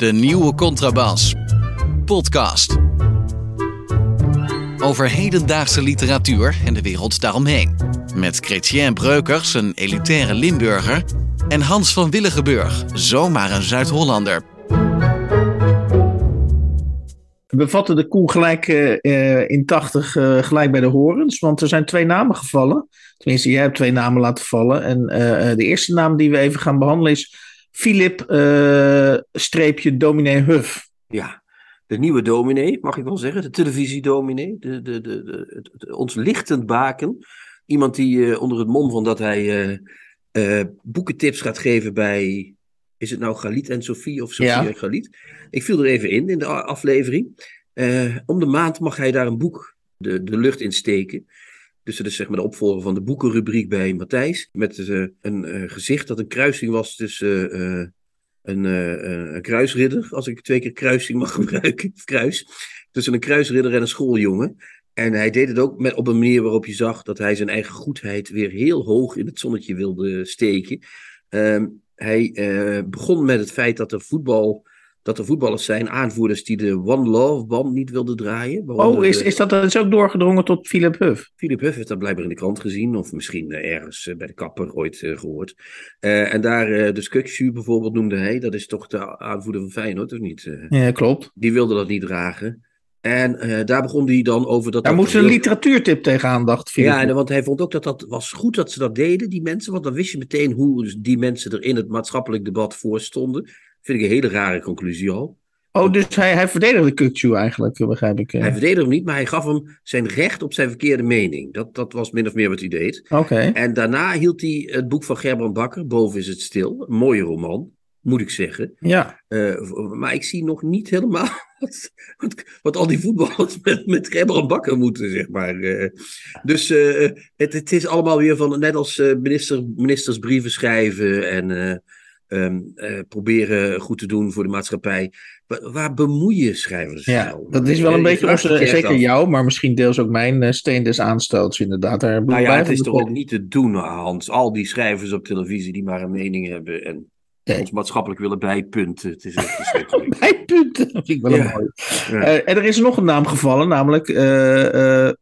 De nieuwe contrabas. Podcast. Over hedendaagse literatuur en de wereld daaromheen. Met Chrétien Breukers, een elitaire Limburger. En Hans van Willigenburg, zomaar een Zuid-Hollander. We vatten de koe gelijk uh, in 80 uh, gelijk bij de horens, want er zijn twee namen gevallen. Tenminste, jij hebt twee namen laten vallen. En de eerste naam die we even gaan behandelen is Philip streepje dominee Huff. Ja, de nieuwe dominee, mag ik wel zeggen. De televisiedominee. De, de, de, de, de, ons lichtend baken. Iemand die onder het mom van dat hij boekentips gaat geven bij is het nou Galit en Sofie of Sofie ja. en Galit? Ik viel er even in, in de aflevering. Om de maand mag hij daar een boek de, de lucht in steken. Dus dat zeg maar de opvolger van de boekenrubriek bij Matthijs. Met uh, een uh, gezicht dat een kruising was tussen een, een, kruisridder. Als ik twee keer kruising mag gebruiken. Kruis. Tussen een kruisridder en een schooljongen. En hij deed het ook met, op een manier waarop je zag dat hij zijn eigen goedheid weer heel hoog in het zonnetje wilde steken. Um, hij begon met het feit dat er, voetbal, dat er voetballers zijn, aanvoerders die de One Love band niet wilden draaien. Oh, is, is dat is ook doorgedrongen tot Philip Huff? Philip Huff heeft dat blijkbaar in de krant gezien, of misschien uh, ergens uh, bij de kapper ooit gehoord. en daar, de Skukshu bijvoorbeeld noemde hij, dat is toch de aanvoerder van Feyenoord, of niet? ja, klopt. Die wilde dat niet dragen. En uh, daar begon hij dan over dat... Daar moest een literatuurtip tegenaan, dacht Philip. Ja, en, want hij vond ook dat dat was goed dat ze dat deden, die mensen. Want dan wist je meteen hoe die mensen er in het maatschappelijk debat voor stonden. Vind ik een hele rare conclusie al. Oh, dus hij, hij verdedigde Kukcu eigenlijk, begrijp ik. Hij verdedigde hem niet, maar hij gaf hem zijn recht op zijn verkeerde mening. Dat, dat was min of meer wat hij deed. Oké. En daarna hield hij het boek van Gerbrand Bakker, Boven is het stil. Een mooie roman moet ik zeggen. Ja. Uh, maar ik zie nog niet helemaal wat, wat, wat al die voetballers met, met Gerber bakken moeten, zeg maar. Uh, dus uh, het, het is allemaal weer van, net als minister, ministers brieven schrijven en um, proberen goed te doen voor de maatschappij. Waar, waar bemoeien schrijvers Ja, nou? dat is wel een beetje onze, zeker jou, maar misschien deels ook mijn steen des aanstoots inderdaad. Daar nou ja, het is toch ook niet te doen, Hans. Al die schrijvers op televisie die maar een mening hebben en ons maatschappelijk willen bijpunten. Het is echt verschrikkelijk. bijpunten, dat vind ik wel ja. mooi. Ja. Uh, en er is nog een naam gevallen, namelijk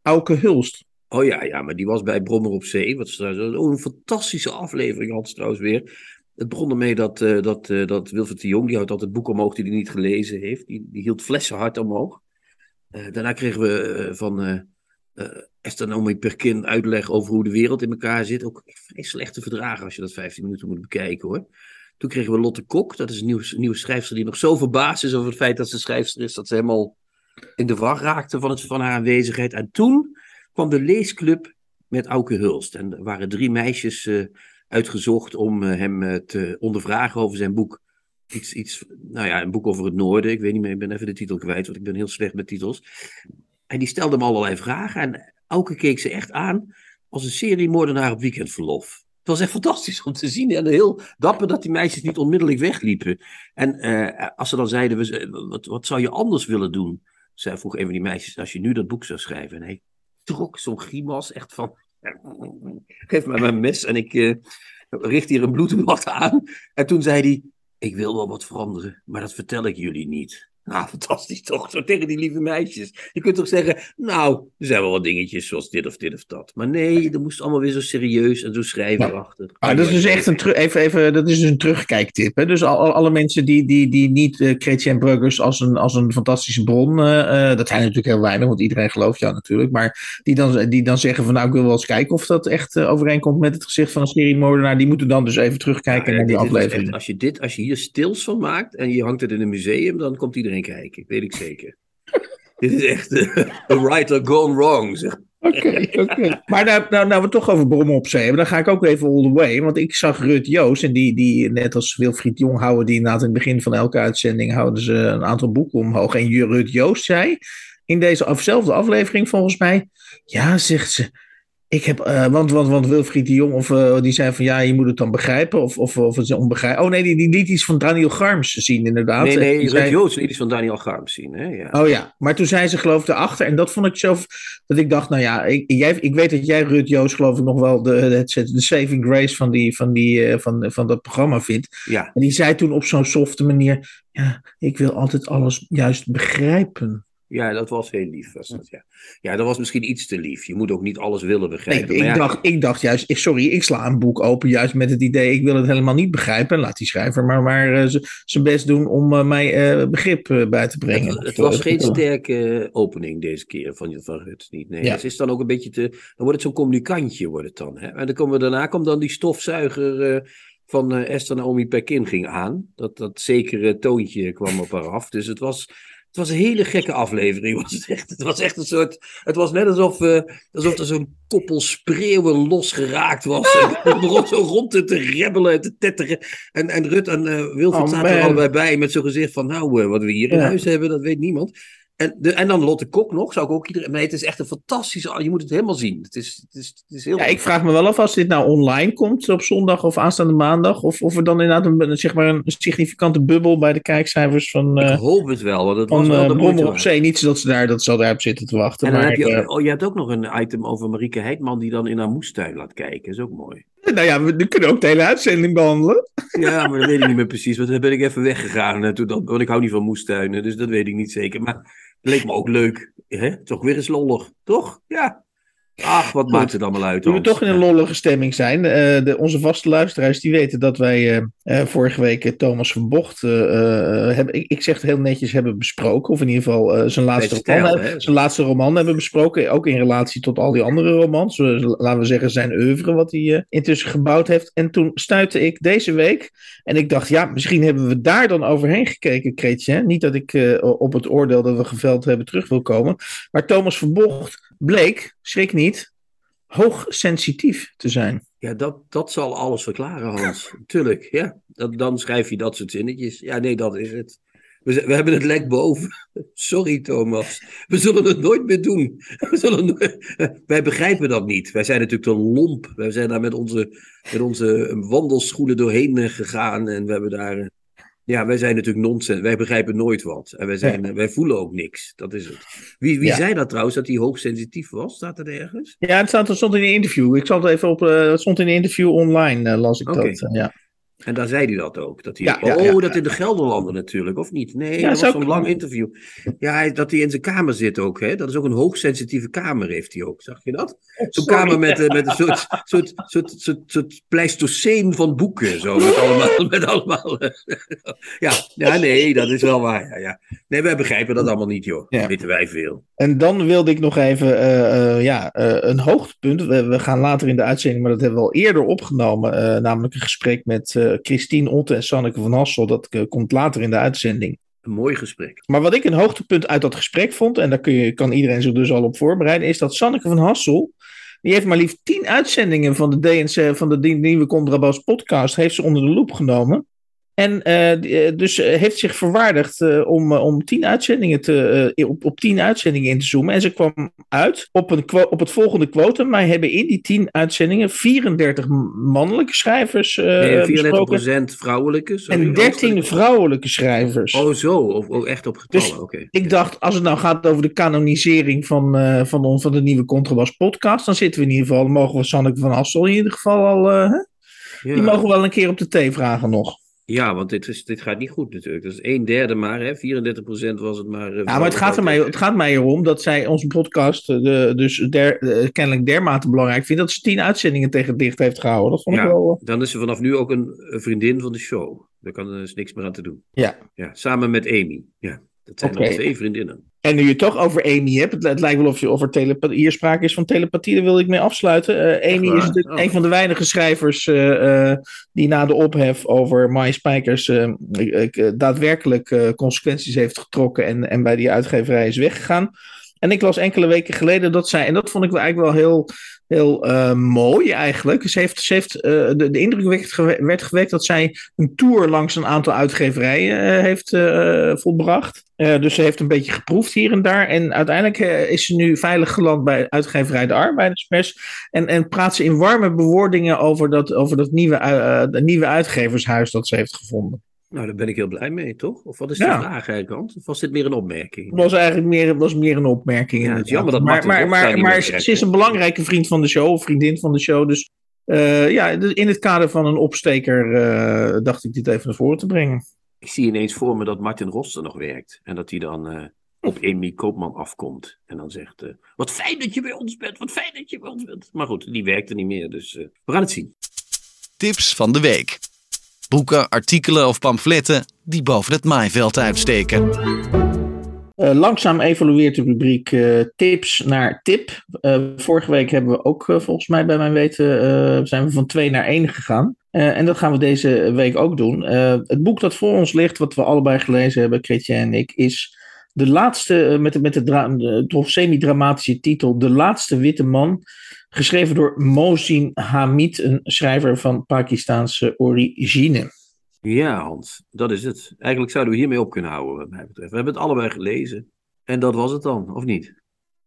Auke Hulst. Oh ja, ja, maar die was bij Brommer op Zee. Wat is oh, een fantastische aflevering had trouwens weer. Het begon ermee dat, uh, dat, uh, dat Wilfred de Jong, die houdt altijd boeken omhoog die hij niet gelezen heeft. Die, die hield flessen hard omhoog. Uh, daarna kregen we van Esther Naomi Perkin uitleg over hoe de wereld in elkaar zit. Ook vrij slechte verdragen als je dat 15 minuten moet bekijken hoor. Toen kregen we Lotte Kok, dat is een nieuwe, nieuwe schrijfster die nog zo verbaasd is over het feit dat ze schrijfster is, dat ze helemaal in de war raakte van, het, van haar aanwezigheid. En toen kwam de leesclub met Auke Hulst. En er waren drie meisjes uitgezocht om uh, hem uh, te ondervragen over zijn boek. Iets, iets, nou ja, een boek over het noorden. Ik weet niet meer, ik ben even de titel kwijt, want ik ben heel slecht met titels. En die stelde hem allerlei vragen. En Auke keek ze echt aan als een serie moordenaar op weekendverlof. Het was echt fantastisch om te zien. En heel dapper dat die meisjes niet onmiddellijk wegliepen. En uh, als ze dan zeiden, we, wat, wat zou je anders willen doen? Zij vroeg een van die meisjes, als je nu dat boek zou schrijven. En hij trok zo'n grimas echt van, geef mij mijn mes en ik uh, richt hier een bloedbad aan. En toen zei hij, ik wil wel wat veranderen, maar dat vertel ik jullie niet. Nou, fantastisch toch? Zo tegen die lieve meisjes. Je kunt toch zeggen, nou, er zijn wel wat dingetjes zoals dit of dit of dat. Maar nee, er moest allemaal weer zo serieus en zo schrijverachtig. Nou, ah, dat is dus echt een, even, even, dat is dus een terugkijktip. Hè? Dus al, alle mensen die, die, die niet uh, Chrétien Bruggers als een, als een fantastische bron, uh, dat zijn natuurlijk heel weinig, want iedereen gelooft jou natuurlijk. Maar die dan, die dan zeggen van, nou, ik wil wel eens kijken of dat echt uh, overeenkomt met het gezicht van een seriemoordenaar. Die moeten dan dus even terugkijken ja, naar die aflevering. Echt, als, je dit, als je hier stils van maakt en je hangt het in een museum, dan komt iedereen kijken. Weet ik zeker. Dit is echt uh, a writer gone wrong, zeg. Oké, oké. Maar nou, nou, nou we toch over Brommen op zee hebben, dan ga ik ook even all the way. Want ik zag Rut Joost, en die, die net als Wilfried Jong houden die in het begin van elke uitzending houden ze een aantal boeken omhoog. En Rut Joost zei in deze zelfde aflevering volgens mij, ja, zegt ze, Ik heb, uh, want, want, want Wilfried de Jong, of, uh, die zei van ja, je moet het dan begrijpen, of, of, of het is onbegrijpelijk. Oh nee, die, die liet iets van Daniel Garms zien, inderdaad. Nee, nee, Ruud zei... Liet iets van Daniel Garms zien. Hè? Ja. Oh ja, maar toen zei ze geloof ik erachter, en dat vond ik zo, dat ik dacht, nou ja, ik, jij, ik weet dat jij Ruud Joost geloof ik nog wel de, de, de saving grace van, die, van, die, uh, van, van dat programma vindt. Ja. En die zei toen op zo'n softe manier, ja, ik wil altijd alles juist begrijpen. Ja, dat was heel lief. Was dat, ja. ja, dat was misschien iets te lief. Je moet ook niet alles willen begrijpen. Nee, ik, ja, dacht, ik dacht juist, sorry, ik sla een boek open juist met het idee, ik wil het helemaal niet begrijpen. En laat die schrijver maar, maar uh, zijn best doen om uh, mij uh, begrip bij te brengen. Het, het was geen sterke opening deze keer van, van Rut. Niet. Nee, ja. het is dan ook een beetje te. Dan wordt het zo'n communicantje, wordt het dan. Hè? En dan komen we, daarna komt dan die stofzuiger van Esther Naomi Perkin ging aan. Dat, dat zekere toontje kwam op haar af. Dus het was. Het was een hele gekke aflevering. Was het, echt. het was echt een soort. Het was net alsof, uh, alsof er zo'n koppel spreeuwen losgeraakt was. en het begon zo rond te, te rebbelen en te tetteren. En, en Rut en uh, Wilfried Oh, zaten er allebei bij met zo'n gezicht van. Nou, uh, wat we hier in Ja. huis hebben, dat weet niemand. En, de, en dan Lotte Kok nog, zou ik ook iedereen. Nee, het is echt een fantastische. Je moet het helemaal zien. Het is, het is, het is heel. Ja, ik vraag me wel af als dit nou online komt op zondag of aanstaande maandag. Of, of er dan inderdaad een, zeg maar een significante bubbel bij de kijkcijfers van, ik eh hoop het wel, want het was van wel eh, de moeite Brommer op. Zee. Niet dat ze daar, dat ze daarop zitten te wachten. En dan maar, heb je, eh, oh, je hebt ook nog een item over Marieke Heidman die dan in haar moestuin laat kijken. Dat is ook mooi. nou ja, we, we kunnen ook de hele uitzending behandelen. Ja, maar dat weet ik niet meer precies. Want dan ben ik even weggegaan. Toen dat, want ik hou niet van moestuinen, dus dat weet ik niet zeker. Maar leek me ook leuk. Hè? Toch weer eens lollig, toch? Ja. Ach, wat maakt het allemaal uit? Toen we toch in een lollige stemming zijn. eh, de, onze vaste luisteraars die weten dat wij eh, eh, vorige week Thomas van Bocht eh, hebben, ik, ik zeg het heel netjes, hebben besproken. Of in ieder geval zijn, laatste roman, hè? zijn laatste roman hebben besproken. Ook in relatie tot al die andere romans. Laten we zeggen zijn oeuvre wat hij intussen gebouwd heeft. En toen stuitte ik deze week. En ik dacht, ja, misschien hebben we daar dan overheen gekeken, Kreetje. Niet dat ik op het oordeel dat we geveld hebben terug wil komen. Maar Thomas van Bocht bleek, schrik niet, hoogsensitief te zijn. Ja, dat, dat zal alles verklaren, Hans. Tuurlijk, ja. Dat, dan schrijf je dat soort zinnetjes. Ja, nee, dat is het. We, we hebben het lek boven. Sorry, Thomas. We zullen het nooit meer doen. We zullen nooit- Wij begrijpen dat niet. Wij zijn natuurlijk te lomp. Wij zijn daar met onze, met onze wandelschoenen doorheen eh, gegaan. En we hebben daar... Ja, wij zijn natuurlijk nonsens. Wij begrijpen nooit wat. En wij, zijn, eh, wij voelen ook niks. Dat is het. Wie, wie Ja. zei dat trouwens, dat hij hoogsensitief was? Staat dat ergens? Ja, het staat, het stond in een interview. Ik zal het even op. eh, het stond in een interview online, eh, las ik dat. ja. En daar zei hij dat ook. Dat hij, Ja, ja, oh, ja, dat in de Gelderlanden natuurlijk, of niet? Nee, dat was zo'n lang interview. Ja, hij- dat hij in zijn kamer zit ook. Hè? Dat is ook een hoogsensitieve kamer, heeft hij ook. Zag je dat? Zo'n Sorry. kamer met, eh, met een soort, soort, soort, soort, soort pleistoceen van boeken. Zo, met allemaal. Met allemaal eh, ja, ja, nee, dat is wel waar. Ja, ja. Nee, wij begrijpen dat allemaal niet, joh. Ja. Weten wij veel. En dan wilde ik nog even eh, ja, een hoogtepunt. We, we gaan later in de uitzending, maar dat hebben we al eerder opgenomen. namelijk een gesprek met Christine Otte en Sanneke van Hassel. Dat eh, komt later in de uitzending. Een mooi gesprek. Maar wat ik een hoogtepunt uit dat gesprek vond, en daar kun je, kan iedereen zich dus al op voorbereiden, is dat Sanneke van Hassel, die heeft maar liefst tien uitzendingen van de DNC, van de Nieuwe Contrabas podcast, heeft ze onder de loep genomen. En eh, eh, dus eh, heeft zich verwaardigd om, om tien uitzendingen te, op, op tien uitzendingen in te zoomen. En ze kwam uit op, een, op het volgende quotum. Wij hebben in die tien uitzendingen 34 mannelijke schrijvers Nee, besproken. 34% vrouwelijke. sorry. En 13 vrouwelijke schrijvers. Oh, zo. Of, oh, echt op getallen. Dus Oké. Ik dacht, als het nou gaat over de kanonisering van, van, on- van de nieuwe Contrabas podcast, dan zitten we in ieder geval, mogen we Sanneke van Assel in ieder geval al, hè? Ja. die mogen we wel een keer op de thee vragen nog. Ja, want dit, is, dit gaat niet goed natuurlijk. Dat is een derde maar, hè? 34% was het maar. eh, Ja, maar het gaat, er mij, het gaat mij erom dat zij onze podcast eh, de, dus der, eh, kennelijk dermate belangrijk vindt dat ze tien uitzendingen tegen het dicht heeft gehouden. Dat vond ik wel... dan is ze vanaf nu ook een, een vriendin van de show. Daar kan er dus niks meer aan te doen. Ja. ja samen met Amy. Ja, dat zijn Oké. dan twee vriendinnen. En nu je het toch over Amy hebt, het, het lijkt wel of je over telepathie, hier sprake is van telepathie, daar wil ik mee afsluiten. Eh, Amy is natuurlijk Oh. een van de weinige schrijvers eh, eh, die na de ophef over My Spijkers daadwerkelijk consequenties heeft getrokken en, en bij die uitgeverij is weggegaan. En ik las enkele weken geleden dat zij, en dat vond ik wel eigenlijk wel heel heel uh, mooi eigenlijk. Ze heeft, heeft uh, de, de, indruk werd, werd gewekt dat zij een tour langs een aantal uitgeverijen uh, heeft volbracht. dus ze heeft een beetje geproefd hier en daar. En uiteindelijk is ze nu veilig geland bij uitgeverij De Arbeiderspers. En, en praat ze in warme bewoordingen over dat, over dat nieuwe, nieuwe uitgevershuis dat ze heeft gevonden. Nou, daar ben ik heel blij mee, toch? Of wat is de ja. vraag eigenlijk, Of was dit meer een opmerking? Het was eigenlijk meer, was meer een opmerking. Ja, het is jammer dat maar, maar, maar, maar ze is een belangrijke vriend van de show, of vriendin van de show. Dus uh, ja, in het kader van een opsteker uh, dacht ik dit even naar voren te brengen. Ik zie ineens voor me dat Martin Roster nog werkt. En dat hij dan uh, op Amy Koopman afkomt. En dan zegt, wat fijn dat je bij ons bent, wat fijn dat je bij ons bent. Maar goed, die werkte niet meer, dus we gaan het zien. Tips van de week. Boeken, artikelen of pamfletten die boven het maaiveld uitsteken. Uh, langzaam evolueert de rubriek uh, tips naar tip. Uh, vorige week hebben we ook volgens mij bij mijn weten zijn we van twee naar één gegaan. en dat gaan we deze week ook doen. het boek dat voor ons ligt, wat we allebei gelezen hebben, Kretje en ik, is de laatste, met, de, met de, de toch semi-dramatische titel, De laatste witte man Geschreven door Mohsin Hamid, een schrijver van Pakistaanse origine. Ja, Hans, dat is het. Eigenlijk zouden we hiermee op kunnen houden, wat mij betreft. We hebben het allebei gelezen. En dat was het dan, of niet?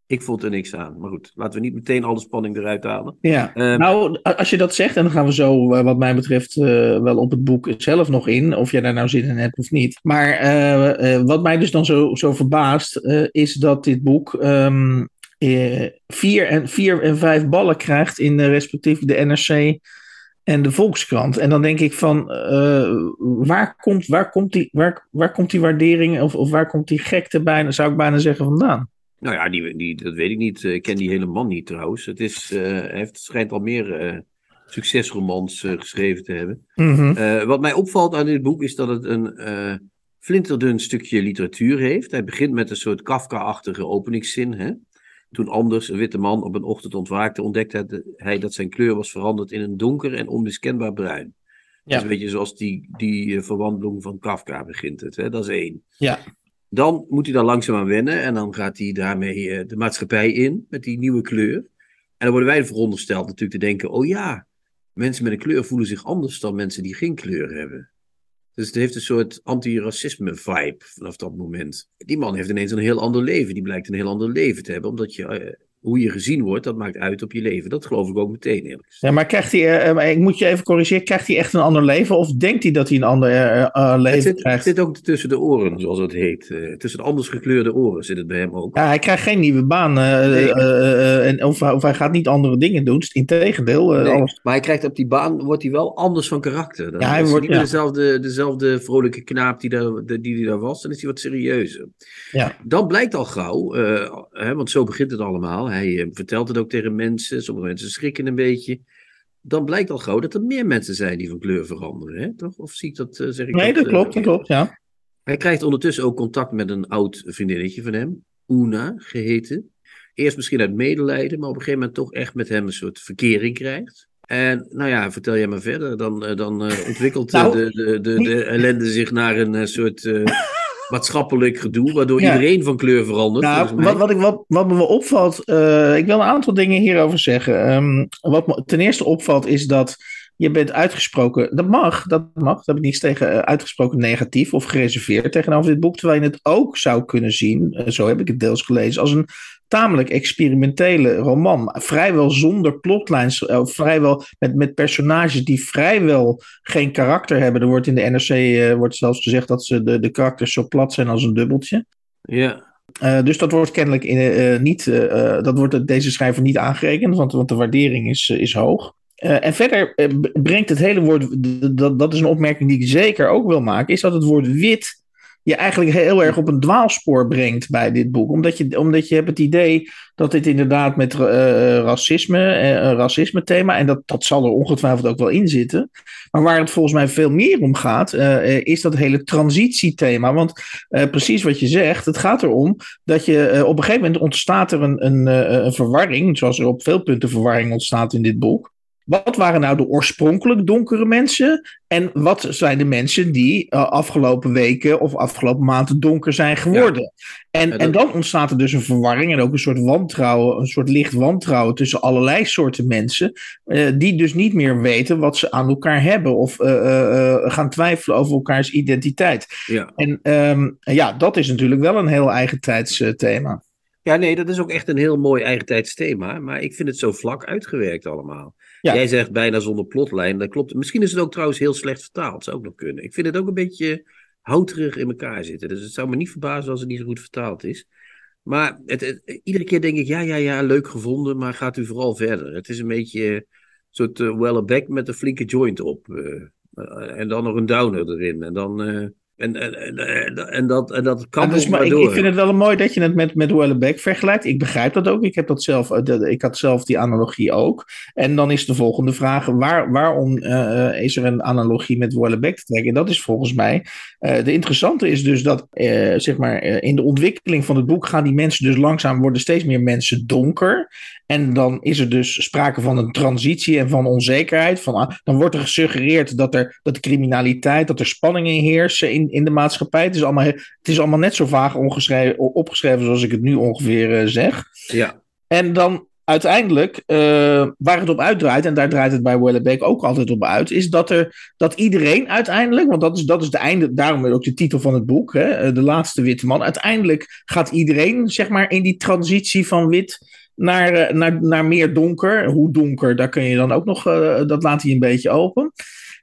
Ik vond er niks aan. Maar goed, laten we niet meteen alle spanning eruit halen. Ja, um, nou, als je dat zegt, en dan gaan we zo, eh, wat mij betreft, uh, wel op het boek zelf nog in. Of jij daar nou zin in hebt of niet. Maar uh, uh, wat mij dus dan zo, zo verbaast, is dat dit boek um, eh, vier, en, vier en vijf ballen krijgt in respectief de NRC en de Volkskrant. En dan denk ik van, uh, waar, komt, waar, komt die, waar, waar komt die waardering of, of waar komt die gekte bijna, zou ik bijna zeggen, vandaan? Nou ja, die, die, dat weet ik niet. Ik ken die hele man niet trouwens. Het, is, uh, hij heeft, schijnt al meer uh, succesromans geschreven te hebben. Mm -hmm. wat mij opvalt aan dit boek is dat het een flinterdun stukje literatuur heeft. Hij begint met een soort Kafka-achtige openingszin. Hè? Toen Anders, een witte man, op een ochtend ontwaakte, ontdekte hij dat zijn kleur was veranderd in een donker en onmiskenbaar bruin. Ja. Dat is een beetje zoals die, die verwandeling van Kafka begint het. Hè? Dat is één. Ja. Dan moet hij daar langzaam aan wennen en dan gaat hij daarmee uh, de maatschappij in met die nieuwe kleur. En dan worden wij verondersteld natuurlijk te denken, oh ja, mensen met een kleur voelen zich anders dan mensen die geen kleur hebben. Dus het heeft een soort anti-racisme-vibe vanaf dat moment. Die man heeft ineens een heel ander leven. Die blijkt een heel ander leven te hebben, omdat je eh, hoe je gezien wordt, dat maakt uit op je leven. Dat geloof ik ook meteen, eerlijk Ja, maar krijgt hij, uh, ik moet je even corrigeren, krijgt hij echt een ander leven? Of denkt hij dat hij een ander uh, leven het zit, krijgt? Het zit ook tussen de oren, zoals het heet. Uh, tussen de anders gekleurde oren zit het bij hem ook. Ja, hij krijgt geen nieuwe baan. Nee. en of, of, hij gaat niet andere dingen doen. Integendeel. Nee, alles... Maar hij krijgt op die baan, wordt hij wel anders van karakter. Dan ja, hij wordt niet meer dezelfde, dezelfde vrolijke knaap die, daar, die, die daar was. Dan is hij wat serieuzer. Ja. Dan blijkt al gauw, hè, want zo begint het allemaal hij eh, vertelt het ook tegen mensen. Sommige mensen schrikken een beetje. Dan blijkt al gauw dat er meer mensen zijn die van kleur veranderen. Hè? Toch? Of zie ik dat, uh, zeg ik Nee, dat, dat klopt, dat klopt, ja. Hij krijgt ondertussen ook contact met een oud vriendinnetje van hem. Una, geheten. Eerst misschien uit medelijden, maar op een gegeven moment toch echt met hem een soort verkering krijgt. En nou ja, vertel jij maar verder. Dan, dan uh, ontwikkelt nou, de, de, de, de, ellende zich naar een soort maatschappelijk gedoe, waardoor iedereen van kleur verandert. Nou, wat, wat, ik, wat, wat me opvalt, uh, ik wil een aantal dingen hierover zeggen. Um, wat me ten eerste opvalt is dat je bent uitgesproken, dat mag, dat mag, dat heb ik niets tegen, uh, uitgesproken negatief of gereserveerd tegenover dit boek, terwijl je het ook zou kunnen zien, uh, zo heb ik het deels gelezen, als een tamelijk experimentele roman. Vrijwel zonder plotlines, uh, vrijwel met, met personages die vrijwel geen karakter hebben. Er wordt in de NRC uh, wordt zelfs gezegd dat ze de, de karakters zo plat zijn als een dubbeltje. Ja. Uh, dus dat wordt kennelijk in, niet, dat wordt deze schrijver niet aangerekend, want, want de waardering is, is hoog. en verder brengt het hele woord, dat, dat is een opmerking die ik zeker ook wil maken, is dat het woord wit je eigenlijk heel erg op een dwaalspoor brengt bij dit boek. Omdat je, omdat je hebt het idee dat dit inderdaad met uh, racisme, uh, racisme thema, en dat, dat zal er ongetwijfeld ook wel in zitten. Maar waar het volgens mij veel meer om gaat, is dat hele transitiethema. Want precies wat je zegt, het gaat erom dat je op een gegeven moment ontstaat er een, een, een verwarring, zoals er op veel punten verwarring ontstaat in dit boek. Wat waren nou de oorspronkelijk donkere mensen? En wat zijn de mensen die uh, afgelopen weken of afgelopen maanden donker zijn geworden? Ja. En, en dan ontstaat er dus een verwarring en ook een soort wantrouwen, een soort licht wantrouwen tussen allerlei soorten mensen, uh, die dus niet meer weten wat ze aan elkaar hebben of uh, gaan twijfelen over elkaars identiteit. Ja. En um, ja, dat is natuurlijk wel een heel eigen thema. Ja, nee, dat is ook echt een heel mooi eigentijds thema. Maar ik vind het zo vlak uitgewerkt allemaal. Ja. Jij zegt bijna zonder plotlijn. Dat klopt. Misschien is het ook trouwens heel slecht vertaald. Zou ook nog kunnen. Ik vind het ook een beetje houterig in elkaar zitten. Dus het zou me niet verbazen als het niet zo goed vertaald is. Maar het, iedere keer denk ik, ja, ja, ja, leuk gevonden, maar gaat u vooral verder. Het is een beetje een soort uh, Welleback met een flinke joint op. Uh, en dan nog een downer erin. En dan... En, en, en, en, dat, en dat kan ja, dus, maar ik, ik, vind het wel mooi dat je het met, met Wellebeck vergelijkt. Ik begrijp dat ook. Ik, heb dat zelf, ik had zelf die analogie ook. En dan is de volgende vraag: waar, waarom uh, is er een analogie met Wellebeck te trekken? En dat is volgens mij. Uh, de interessante is dus dat uh, zeg maar, in de ontwikkeling van het boek gaan die mensen dus langzaam worden steeds meer mensen donker. En dan is er dus sprake van een transitie en van onzekerheid. Van, ah, dan wordt er gesuggereerd dat, er, dat de criminaliteit, dat er spanningen heersen in, in de maatschappij. Het is, allemaal, het is allemaal net zo vaag opgeschreven zoals ik het nu ongeveer uh, zeg. Ja. En dan uiteindelijk, uh, waar het op uitdraait, en daar draait het bij Wellebeek ook altijd op uit, is dat, er, dat iedereen uiteindelijk, want dat is, dat is de einde, daarom ook de titel van het boek, hè, de laatste witte man, uiteindelijk gaat iedereen, zeg maar, in die transitie van wit naar, naar, naar meer donker. Hoe donker, daar kun je dan ook nog, uh, dat laat hij een beetje open.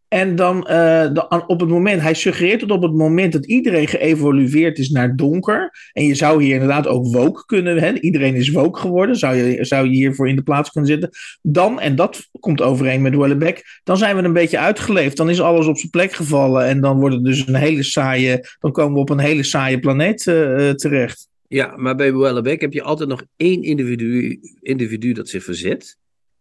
En dan uh, de, op het moment, hij suggereert dat op het moment dat iedereen geëvolueerd is naar donker. En je zou hier inderdaad ook woke kunnen, hè, iedereen is woke geworden, zou je, zou je hiervoor in de plaats kunnen zitten. Dan, en dat komt overeen met Wellebeck, dan zijn we een beetje uitgeleefd. Dan is alles op zijn plek gevallen en dan wordt het dus een hele saaie, dan komen we op een hele saaie planeet uh, terecht. Ja, maar bij Wellebeck heb je altijd nog één individu, individu dat zich verzet.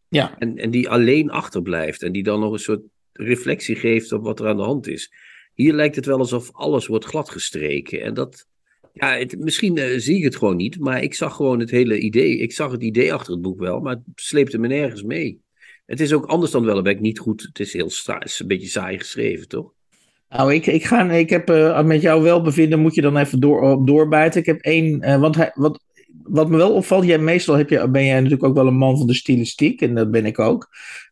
Ja. En, en die alleen achterblijft. En die dan nog een soort reflectie geeft op wat er aan de hand is. Hier lijkt het wel alsof alles wordt gladgestreken. En dat, ja, misschien uh, zie ik het gewoon niet, maar ik zag gewoon het hele idee. Ik zag het idee achter het boek wel, maar het sleepte me nergens mee. Het is ook anders dan Wellebeck niet goed. Het is heel is een beetje saai geschreven, toch? Nou, ik, ik, ga, ik heb uh, met jou wel bevinden, moet je dan even door, doorbijten. Ik heb één, uh, want hij, wat, wat me wel opvalt, jij, meestal heb je, ben jij natuurlijk ook wel een man van de stilistiek, en dat ben ik ook.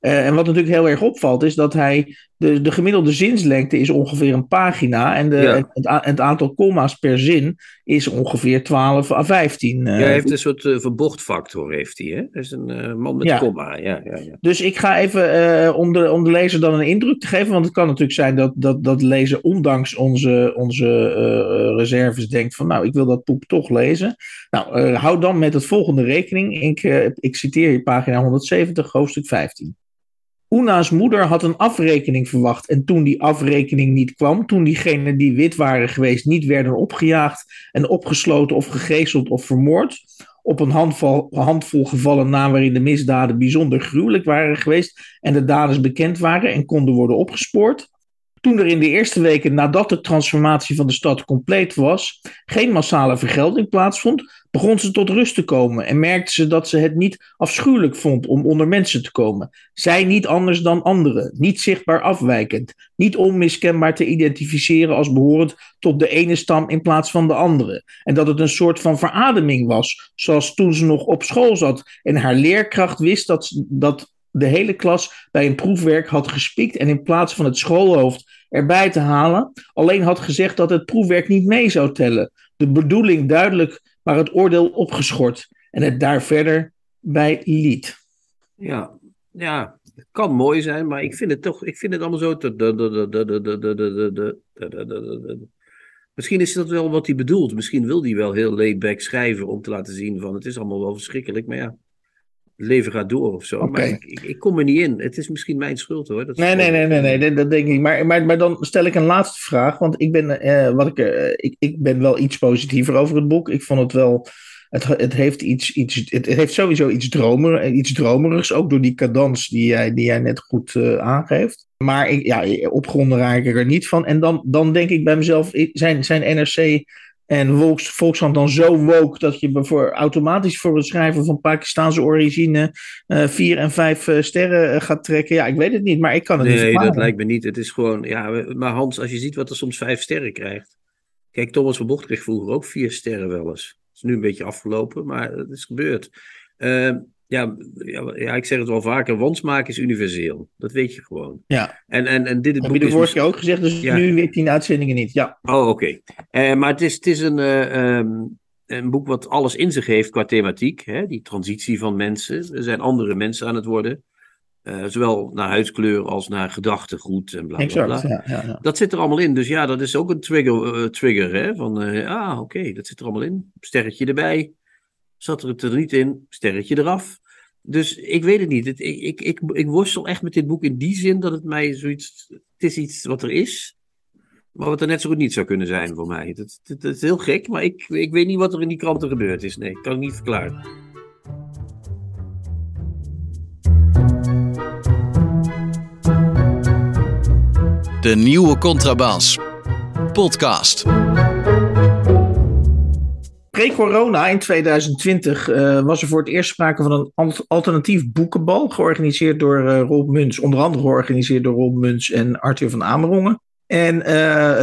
Uh, en wat natuurlijk heel erg opvalt, is dat hij de, de gemiddelde zinslengte is ongeveer een pagina. En de, Ja. het, het aantal comma's per zin is ongeveer 12 à 15. Ja, eh. hij heeft een soort eh, verbochtfactor, heeft hij, hè? Dat is een eh, man met Ja. komma, ja, ja, ja. Dus ik ga even, eh, om, de, om de lezer dan een indruk te geven, want het kan natuurlijk zijn dat, dat, dat de lezer ondanks onze, onze eh, reserves denkt van nou, ik wil dat poep toch lezen. Nou, eh, hou dan met het volgende rekening. Ik, eh, ik citeer hier pagina 170, hoofdstuk 15. Una's moeder had een afrekening verwacht en toen die afrekening niet kwam, toen diegenen die wit waren geweest niet werden opgejaagd en opgesloten of gegezeld of vermoord, op een handvol, handvol gevallen na waarin de misdaden bijzonder gruwelijk waren geweest en de daders bekend waren en konden worden opgespoord. Toen er in de eerste weken nadat de transformatie van de stad compleet was, geen massale vergelding plaatsvond, begon ze tot rust te komen en merkte ze dat ze het niet afschuwelijk vond om onder mensen te komen. Zij niet anders dan anderen, niet zichtbaar afwijkend, niet onmiskenbaar te identificeren als behorend tot de ene stam in plaats van de andere. En dat het een soort van verademing was, zoals toen ze nog op school zat en haar leerkracht wist dat, dat de hele klas bij een proefwerk had gespiekt en in plaats van het schoolhoofd erbij te halen, alleen had gezegd dat het proefwerk niet mee zou tellen. De bedoeling duidelijk, maar het oordeel opgeschort en het daar verder bij liet. Ja, ja, het kan mooi zijn, maar ik vind het toch, ik vind het allemaal zo. Misschien is dat wel wat hij bedoelt. Misschien wil hij wel heel laidback schrijven om te laten zien van het is allemaal wel verschrikkelijk, maar ja het leven gaat door of zo. Maar ik, ik, ik kom er niet in. Het is misschien mijn schuld hoor. Dat Nee, nee, nee, nee, nee, dat, dat denk ik niet. Maar, maar, maar dan stel ik een laatste vraag, want ik ben, eh, wat ik, eh, ik, ik ben wel iets positiever over het boek. Ik vond het wel, het, het heeft iets, iets het, heeft sowieso iets, dromer, iets dromerigs, ook door die cadans die jij, die jij net goed eh, aangeeft. Maar ik, ja, opgronden raak ik er niet van. En dan, dan denk ik bij mezelf, zijn, zijn NRC En Volks, Volkskrant dan zo woke dat je voor, automatisch voor het schrijven van Pakistaanse origine uh, vier en vijf uh, sterren gaat trekken. Ja, ik weet het niet, maar ik kan het nee, niet Nee, dat lijkt me niet. Het is gewoon, ja, maar Hans, als je ziet wat er soms vijf sterren krijgt. Kijk, Thomas van Bocht kreeg vroeger ook vier sterren wel eens. Het is nu een beetje afgelopen, maar het is gebeurd. Ja, ja, ja, ik zeg het wel vaker, wansmaak is universeel. Dat weet je gewoon. Ja. En, en, en dit het Heb boek je de vorige keer ook gezegd, dus Ja. nu weer tien uitzendingen niet. Ja, Oh, oké. Eh, maar het is, het is een, eh, ehm, een boek wat alles in zich heeft qua thematiek. Hè? Die transitie van mensen. Er zijn andere mensen aan het worden. Eh, zowel naar huidskleur als naar gedachtegoed en bla bla bla. exact. Ja, ja, ja. Dat zit er allemaal in. Dus ja, dat is ook een trigger. trigger hè? Van, ah, oké, dat zit er allemaal in. Sterretje erbij. Zat er het er niet in? Sterretje eraf. Dus ik weet het niet. Het, ik, ik, ik, ik worstel echt met dit boek in die zin dat het mij zoiets. Het is iets wat er is. Maar wat er net zo goed niet zou kunnen zijn voor mij. Dat, dat is heel gek, maar ik, ik weet niet wat er in die kranten gebeurd is. Nee, kan ik niet verklaren. De nieuwe Contrabas. Podcast. Pre-corona in 2020 eh, was er voor het eerst sprake van een al- alternatief boekenbal. Georganiseerd door eh, Rob Muns. Onder andere georganiseerd door Rob Muns en Arthur van Amerongen. En eh,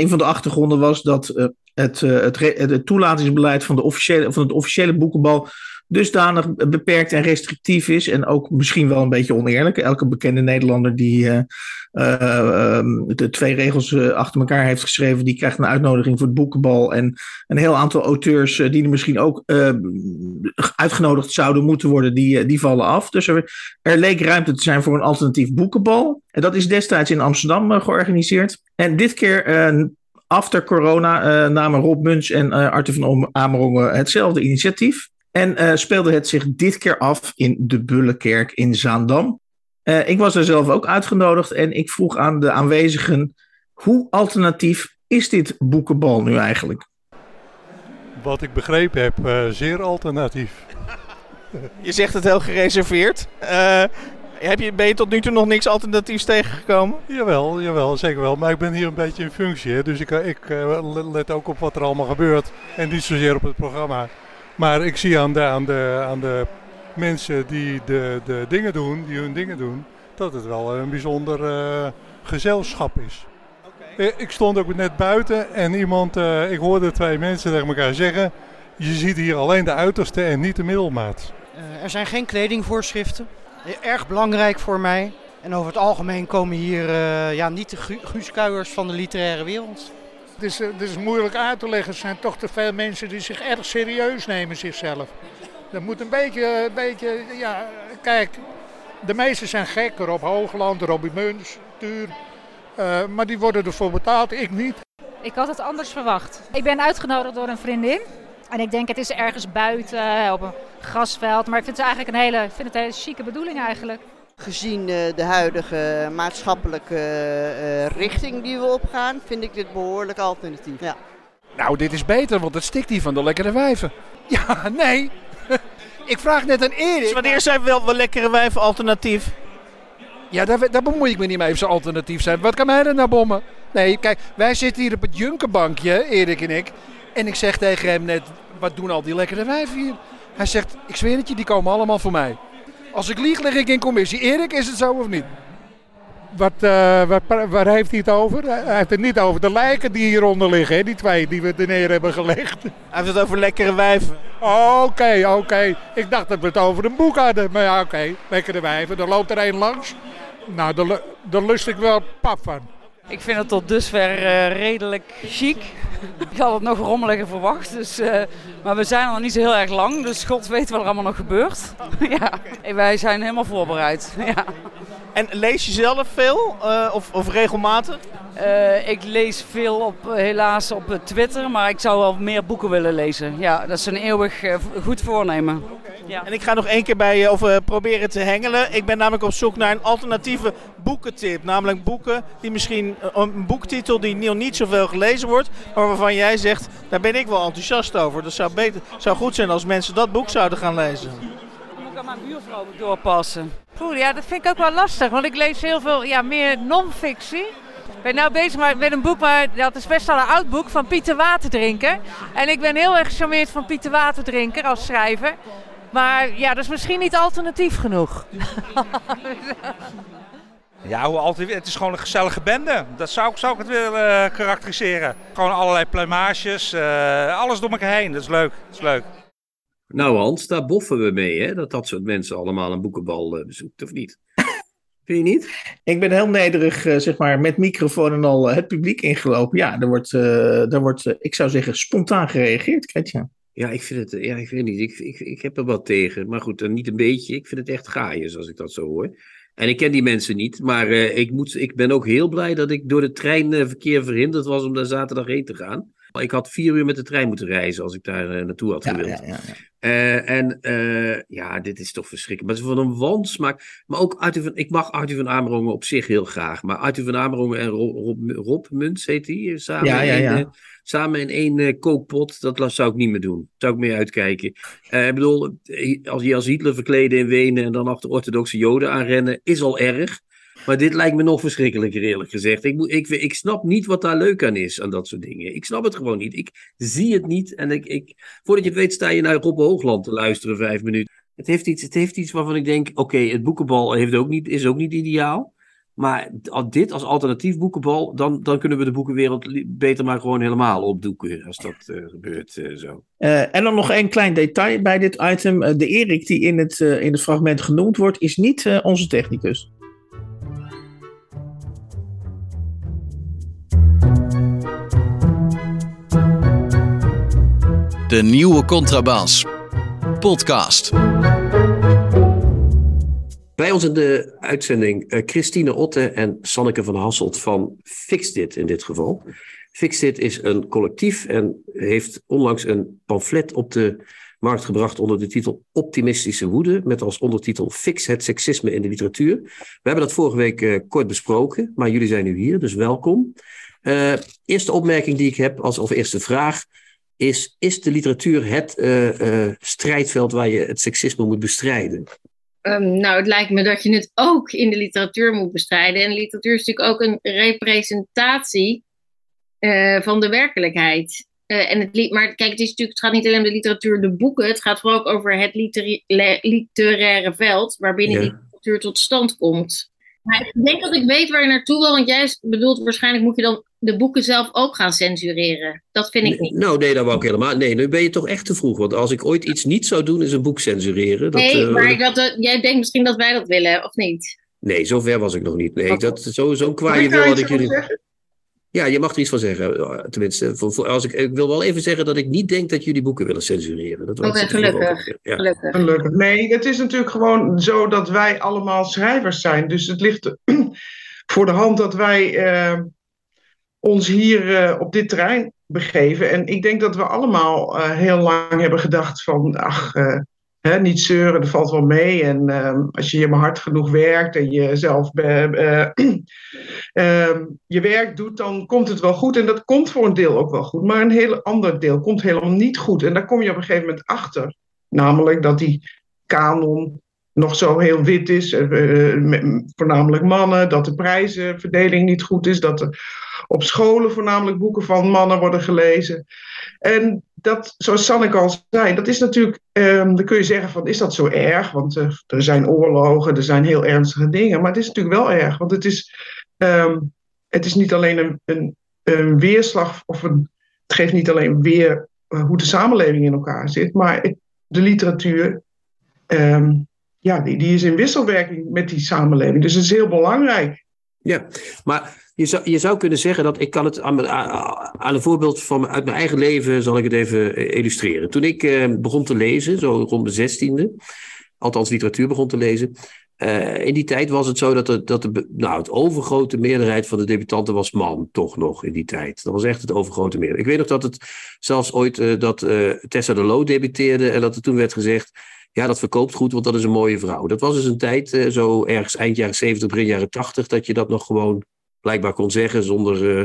een van de achtergronden was dat het, het, het toelatingsbeleid van, de officiële, van het officiële boekenbal dusdanig beperkt en restrictief is. En ook misschien wel een beetje oneerlijk. Elke bekende Nederlander die eh, eh, ehm, de twee regels eh, achter elkaar heeft geschreven, die krijgt een uitnodiging voor het boekenbal. En een heel aantal auteurs die er misschien ook uitgenodigd zouden moeten worden, die, die vallen af. Dus er, leek ruimte te zijn voor een alternatief boekenbal. En dat is destijds in Amsterdam georganiseerd. En dit keer, after corona, namen Rob Muns en eh, Arthur van Amerongen hetzelfde initiatief. En eh, speelde het zich dit keer af in de Bullenkerk in Zaandam. Eh, ik was er zelf ook uitgenodigd en ik vroeg aan de aanwezigen: hoe alternatief is dit boekenbal nu eigenlijk? Wat ik begrepen heb, eh, zeer alternatief. Je zegt het heel gereserveerd. Eh, heb je, ben je tot nu toe nog niks alternatiefs tegengekomen? Jawel, jawel, zeker wel. Maar ik ben hier een beetje in functie, hè, dus ik, ik let ook op wat er allemaal gebeurt. En niet zozeer op het programma. Maar ik zie aan de, aan de, aan de mensen die de, de dingen doen, die hun dingen doen, dat het wel een bijzonder eh, gezelschap is. Eh, Ik stond ook net buiten en iemand, eh, ik hoorde twee mensen tegen elkaar zeggen: Je ziet hier alleen de uiterste en niet de middelmaat. Eh, er zijn geen kledingvoorschriften. Erg belangrijk voor mij. En over het algemeen komen hier eh, ja, niet de gu- guuskuiers van de literaire wereld. Is, eh, het is moeilijk uit te leggen. Er zijn toch te veel mensen die zich erg serieus nemen zichzelf. Dat moet een beetje, een beetje ja, kijk, de meesten zijn gek. Rob Hoogland, Robbie Muns, Tuur. Eh, maar die worden ervoor betaald, ik niet. Ik had het anders verwacht. Ik ben uitgenodigd door een vriendin. En ik denk het is ergens buiten eh, op een grasveld. Maar ik vind het eigenlijk een hele, vind het een hele chique bedoeling eigenlijk. Gezien eh, de huidige maatschappelijke eh, richting die we opgaan, vind ik dit behoorlijk alternatief. Ja. Nou, dit is beter, want het stikt hier van de lekkere wijven. Ja, nee. ik vraag net aan Erik. Dus wanneer zijn wel, wel lekkere wijven alternatief? Ja, daar, daar bemoei ik me niet mee of ze alternatief zijn. Wat kan mij er nou bommen? Nee, kijk, wij zitten hier op het Junkerbankje, Erik en ik. En ik zeg tegen hem net, wat doen al die lekkere wijven hier? Hij zegt, ik zweer het je, die komen allemaal voor mij. Als ik lieg, lig ik in commissie. Erik, is het zo of niet? Wat, eh, wat, waar heeft hij het over? Hij heeft het niet over de lijken die hieronder liggen, hè? die twee die we er neer hebben gelegd. Hij heeft het over lekkere wijven. Oké, oké. Ik dacht dat we het over een boek hadden. Maar ja, oké. Lekkere wijven. Er loopt er één langs. Nou, daar lust ik wel pap van. Ik vind het tot dusver eh, redelijk chic. Ik had het nog rommeliger verwacht, dus, eh, maar we zijn er nog niet zo heel erg lang, dus God weet wat er allemaal nog gebeurt. ja, en wij zijn helemaal voorbereid. ja. En lees je zelf veel eh, of, of regelmatig? Ik lees veel op, helaas op Twitter, maar ik zou wel meer boeken willen lezen. Ja, dat is een eeuwig goed voornemen. Ja. En ik ga nog één keer bij je over proberen te hengelen. Ik ben namelijk op zoek naar een alternatieve boekentip. Namelijk boeken die misschien eh, een boektitel die nog niet zoveel gelezen wordt, maar waarvan jij zegt, daar ben ik wel enthousiast over. Dat zou, beter, zou goed zijn als mensen dat boek zouden gaan lezen. Moet ik aan mijn buurvrouw doorpassen. Poeh, ja, dat vind ik ook wel lastig, want ik lees heel veel ja, meer non-fictie. Ik ben nou bezig met een boek, maar dat is best wel een oud boek, van Pieter Waterdrinker. En ik ben heel erg gecharmeerd van Pieter Waterdrinker als schrijver. Maar ja, dat is misschien niet alternatief genoeg. Ja, hoe altijd, het is gewoon een gezellige bende. Dat zou, zou ik het willen uh, karakteriseren. Gewoon allerlei pluimages, uh, alles door elkaar heen. Dat is leuk. Dat is leuk. Nou Hans, daar boffen we mee, hè? Dat dat soort mensen allemaal een boekenbal uh, bezoekt, of niet? Vind je niet? Ik ben heel nederig, zeg maar, met microfoon en al het publiek ingelopen. Ja, er wordt, er wordt ik zou zeggen, spontaan gereageerd, Kretja. Ja, ik vind het, ja, ik weet niet. Ik, ik, ik heb er wat tegen. Maar goed, niet een beetje. Ik vind het echt gaaiers als ik dat zo hoor. En ik ken die mensen niet, maar uh, ik, moet, ik ben ook heel blij dat ik door het treinverkeer verhinderd was om daar zaterdag heen te gaan. Ik had vier uur met de trein moeten reizen als ik daar uh, naartoe had gewild. Ja, uh, en ja, dit is toch verschrikkelijk. Maar het is van een wansmaak. Maar ook Arthur van, ik mag Arthur van Amerongen op zich heel graag. Maar Arthur van Amerongen en Rob, Rob, Rob Muns heet die samen. Ja, ja, ja samen in één uh, kookpot, dat zou ik niet meer doen. Zou ik mee uitkijken. Uh, ik bedoel, als je als Hitler verkleden in Wenen en dan achter orthodoxe joden aanrennen, is al erg. Maar dit lijkt me nog verschrikkelijker, eerlijk gezegd. Ik, moet, ik, ik snap niet wat daar leuk aan is, aan dat soort dingen. Ik snap het gewoon niet. Ik zie het niet. En ik, ik, voordat je het weet, sta je naar Rob Hoogland te luisteren, vijf minuten. Het heeft iets, het heeft iets waarvan ik denk: oké, het boekenbal heeft ook niet, is ook niet ideaal. Maar dit als alternatief boekenbal, dan, dan kunnen we de boekenwereld beter maar gewoon helemaal opdoeken als dat uh, gebeurt uh, zo. Uh, en dan nog een klein detail bij dit item. de Erik die in het, in het fragment genoemd wordt, is niet onze technicus. De nieuwe Contrabas. Podcast. Bij ons in de uitzending uh, Christine Otte en Sanneke van Hasselt van Fixdit in dit geval. Fixdit is een collectief en heeft onlangs een pamflet op de markt gebracht onder de titel Optimistische Woede, met als ondertitel Fix het seksisme in de literatuur. We hebben dat vorige week uh, kort besproken, maar jullie zijn nu hier, dus welkom. Uh, eerste opmerking die ik heb, als, of eerste vraag, is: is de literatuur het strijdveld waar je het seksisme moet bestrijden? Um, nou, het lijkt me dat je het ook in de literatuur moet bestrijden. En literatuur is natuurlijk ook een representatie uh, van de werkelijkheid. Uh, en het, maar kijk, het, is natuurlijk, het gaat niet alleen om de literatuur, de boeken. Het gaat vooral ook over het literaire veld waarbinnen die literatuur tot stand komt. Maar ik denk dat ik weet waar je naartoe wil, want jij bedoelt waarschijnlijk moet je dan de boeken zelf ook gaan censureren. Dat vind ik niet. Nou, nee, dat wou ik helemaal. Nee, nu ben je toch echt te vroeg. Want als ik ooit iets niet zou doen, is een boek censureren. Dat, nee, uh, maar dat, jij denkt misschien dat wij dat willen, of niet? Nee, zover was ik nog niet. Nee, dat, zo, zo'n kwaaie wil had ik jullie. Ja, je mag er iets van zeggen. Eh, tenminste, voor, voor, als ik, ik wil wel even zeggen dat ik niet denk dat jullie boeken willen censureren. Dat Oké, okay, gelukkig. Ja. gelukkig. Gelukkig. Nee, het is natuurlijk gewoon zo dat wij allemaal schrijvers zijn. Dus het ligt voor de hand dat wij uh, ons hier uh, op dit terrein begeven. En ik denk dat we allemaal uh, heel lang hebben gedacht van... ach, Hè, niet zeuren, dat valt wel mee. En uh, als je maar hard genoeg werkt en je zelf uh, je werk doet, dan komt het wel goed. En dat komt voor een deel ook wel goed. Maar een heel ander deel komt helemaal niet goed. En daar kom je op een gegeven moment achter. Namelijk dat die kanon nog zo heel wit is, voornamelijk mannen, dat de prijzenverdeling niet goed is, dat er op scholen voornamelijk boeken van mannen worden gelezen. En dat, zoals Sanneke al zei, dat is natuurlijk, um, dan kun je zeggen van, is dat zo erg? Want uh, er zijn oorlogen, er zijn heel ernstige dingen, maar het is natuurlijk wel erg, want het is, um, het is niet alleen een, een, weerslag, of het geeft niet alleen weer uh, hoe de samenleving in elkaar zit, maar de literatuur, um, ja, die, die is in wisselwerking met die samenleving. Dus het is heel belangrijk. Ja, maar je zou, je zou kunnen zeggen dat ik kan het aan, een voorbeeld van uit mijn eigen leven zal ik het even illustreren. Toen ik eh, begon te lezen, zo rond de zestiende, althans literatuur begon te lezen. Uh, in die tijd was het zo dat, de, dat de, nou, het overgrote meerderheid van de debutanten was man, toch nog in die tijd. Dat was echt het overgrote meerderheid. Ik weet nog dat het zelfs ooit dat Tessa de Loo debuteerde en dat er toen werd gezegd, ja, dat verkoopt goed, want dat is een mooie vrouw. Dat was dus een tijd, zo ergens eind jaren 70, begin jaren 80, dat je dat nog gewoon blijkbaar kon zeggen zonder uh,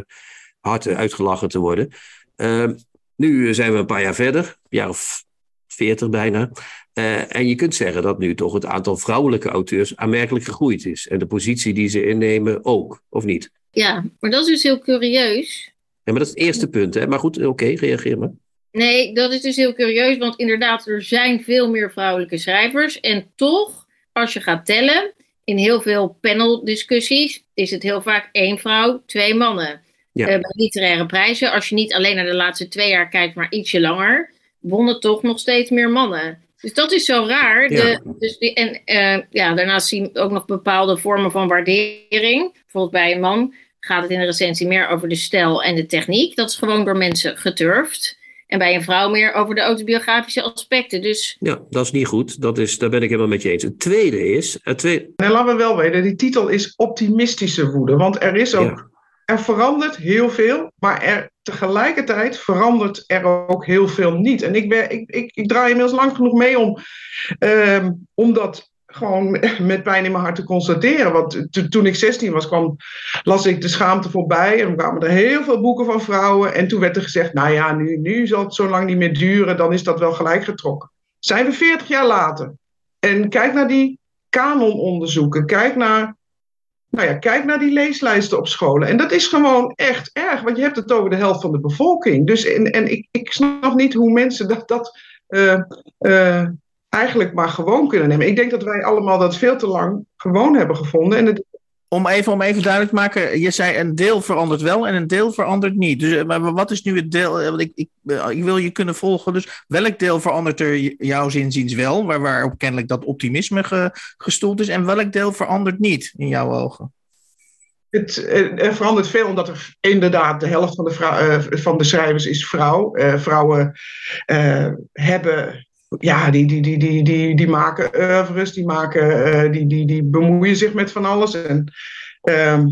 hard uitgelachen te worden. Uh, nu zijn we een paar jaar verder, een jaar of 40 bijna. Eh, en je kunt zeggen dat nu toch het aantal vrouwelijke auteurs aanmerkelijk gegroeid is. En de positie die ze innemen ook, of niet? Ja, maar dat is dus heel curieus. Ja, maar dat is het eerste punt, hè? Maar goed, oké, reageer maar. Nee, dat is dus heel curieus, want inderdaad, er zijn veel meer vrouwelijke schrijvers. En toch, als je gaat tellen, in heel veel paneldiscussies is het heel vaak één vrouw, twee mannen. Ja. Eh, bij literaire prijzen, als je niet alleen naar de laatste twee jaar kijkt, maar ietsje langer, wonnen toch nog steeds meer mannen. Dus dat is zo raar. De, Ja. dus die, en eh, ja, daarnaast zien we ook nog bepaalde vormen van waardering. Bijvoorbeeld bij een man gaat het in de recensie meer over de stijl en de techniek. Dat is gewoon door mensen geturfd. En bij een vrouw meer over de autobiografische aspecten. Dus Ja, dat is niet goed. Dat is, daar ben ik helemaal met je eens. Het tweede is... Het tweede, Nee, laten we wel weten, die titel is optimistische woede. Want er is ook, er verandert heel veel, maar er, tegelijkertijd verandert er ook heel veel niet. En ik, ben, ik, ik, ik draai inmiddels lang genoeg mee om, ehm, om dat gewoon met pijn in mijn hart te constateren. Want to- toen ik 16 was, kwam, las ik de schaamte voorbij. En kwamen er heel veel boeken van vrouwen. En toen werd er gezegd, nou ja, nu, nu zal het zo lang niet meer duren. Dan is dat wel gelijk getrokken. Zijn we 40 jaar later. En kijk naar die kanononderzoeken. Kijk naar, nou ja, kijk naar die leeslijsten op scholen. En dat is gewoon echt erg. Want je hebt het over de helft van de bevolking. Dus en, en ik, ik snap niet hoe mensen dat... dat eh, eh, eigenlijk maar gewoon kunnen nemen. Ik denk dat wij allemaal dat veel te lang gewoon hebben gevonden. En het, Om even, om even duidelijk te maken, je zei een deel verandert wel en een deel verandert niet. Dus eh, maar wat is nu het deel? eh, Want ik, ik, eh, ik wil je kunnen volgen. Dus welk deel verandert er jouw zinziens wel, waar, waarop kennelijk dat optimisme ge- gestoeld is, en welk deel verandert niet in jouw ogen? het, er verandert veel, omdat er inderdaad de helft van de, vrou- eh, van de schrijvers is vrouw. Vrouwen hebben. Ja, die, die, die, die, die, die maken oeuvres, die, maken, eh, die, die, die bemoeien zich met van alles. En ehm,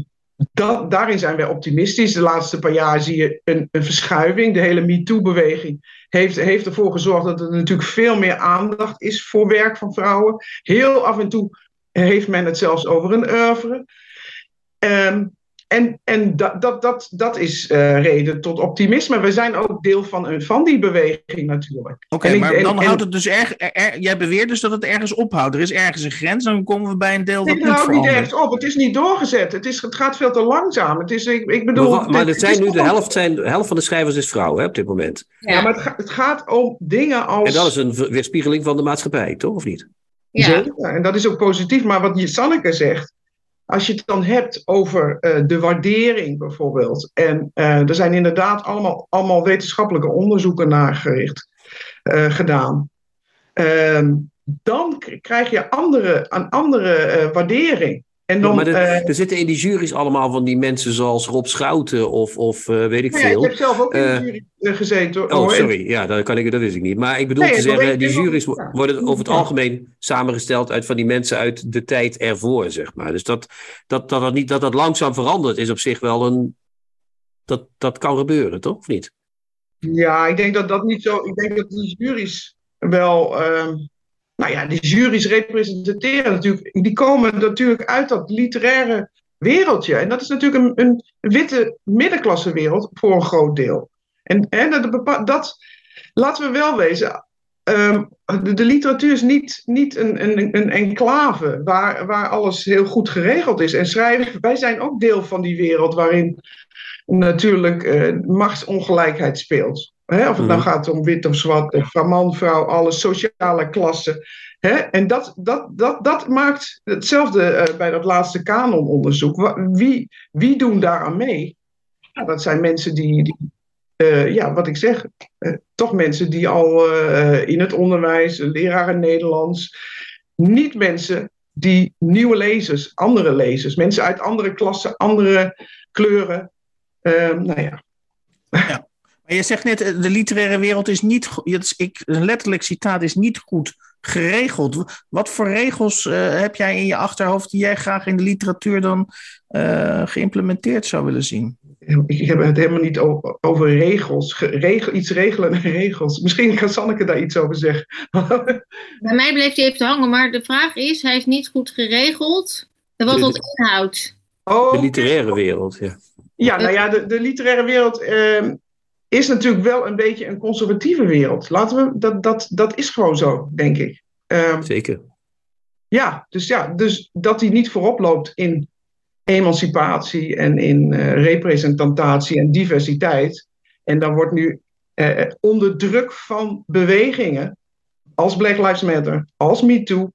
dat, daarin zijn wij optimistisch. De laatste paar jaar zie je een, een verschuiving. De hele MeToo-beweging heeft, heeft ervoor gezorgd dat er natuurlijk veel meer aandacht is voor werk van vrouwen. Heel af en toe heeft men het zelfs over een oeuvre. Ehm, en en dat, dat, dat, dat is eh, reden tot optimisme. We zijn ook deel van, een- van die beweging natuurlijk. Oké, maar en- dan en- houdt het dus erg. er- er- jij beweert dus dat het ergens ophoudt. Er is ergens een grens, dan komen we bij een deel dat dat houdt niet ergens op. Het is niet doorgezet. Het, is, het gaat veel te langzaam. Het is, ik, ik bedoel, maar maar het- het zijn nu de helft, zijn, de helft van de schrijvers is vrouw hè, op dit moment. Ja, maar het, ga- het gaat om dingen als. En dat is een weerspiegeling van de maatschappij, toch? Of niet? Zeker, en dat is ook positief. Maar wat je Sanneke zegt, als je het dan hebt over eh, de waardering bijvoorbeeld. En eh, er zijn inderdaad allemaal, allemaal wetenschappelijke onderzoeken naar gericht, eh, gedaan. Ehm, dan krijg je andere, een andere waardering. En dan, Ja, maar er, eh, er zitten in die juries allemaal van die mensen zoals Rob Schouten of, of eh, weet ik ja, veel. ik heb zelf ook in de jury eh, gezeten. hoor. Oh, En- sorry. Ja, dat, kan ik, dat wist ik niet. Maar ik bedoel Nee, te zeggen, die juries Ja. worden over het algemeen samengesteld uit van die mensen uit de tijd ervoor, zeg maar. Dus dat dat, dat, dat, niet, dat dat langzaam verandert is op zich wel een... Dat, dat kan gebeuren, toch? Of niet? Ja, ik denk dat dat niet zo. Ik denk dat die juries wel. ehm, nou ja, die juries representeren natuurlijk. Die komen natuurlijk uit dat literaire wereldje. En dat is natuurlijk een, een witte middenklasse wereld voor een groot deel. En, dat, dat laten we wel wezen. ehm, de, de literatuur is niet, niet een, een, een enclave waar, waar alles heel goed geregeld is. En schrijven, wij zijn ook deel van die wereld waarin natuurlijk eh, machtsongelijkheid speelt. Hè? Of het nou Mhm. gaat om wit of zwart, of van man, vrouw, alle sociale klassen. Hè? En dat, dat, dat, dat maakt hetzelfde eh, bij dat laatste kanononderzoek. Wie, wie doen daaraan mee? Ja, dat zijn mensen die, die eh, ja, wat ik zeg, eh, toch mensen die al in het onderwijs, leraren Nederlands, niet mensen die nieuwe lezers, andere lezers, mensen uit andere klassen, andere kleuren. eh, nou ja, Maar je zegt net, eh, de literaire wereld is niet, is- ik, een letterlijk citaat is niet goed geregeld. Wat voor regels eh, heb jij in je achterhoofd die jij graag in de literatuur dan eh, geïmplementeerd zou willen zien? ik heb het helemaal niet over regels. Ge- regel, iets regelen en regels. Misschien kan Sanneke daar iets over zeggen. Bij mij bleef hij even te hangen, maar de vraag is, hij is niet goed geregeld. En wat dat inhoudt. Oh, De literaire wereld, ja. Ja, nou ja, de, de literaire wereld. ehm, is natuurlijk wel een beetje een conservatieve wereld. Laten we, dat, dat, dat is gewoon zo, denk ik. Ehm, Zeker. ja, dus ja, dus dat hij niet voorop loopt in emancipatie en in eh, representatie en diversiteit. En dan wordt nu eh, onder druk van bewegingen als Black Lives Matter, als MeToo,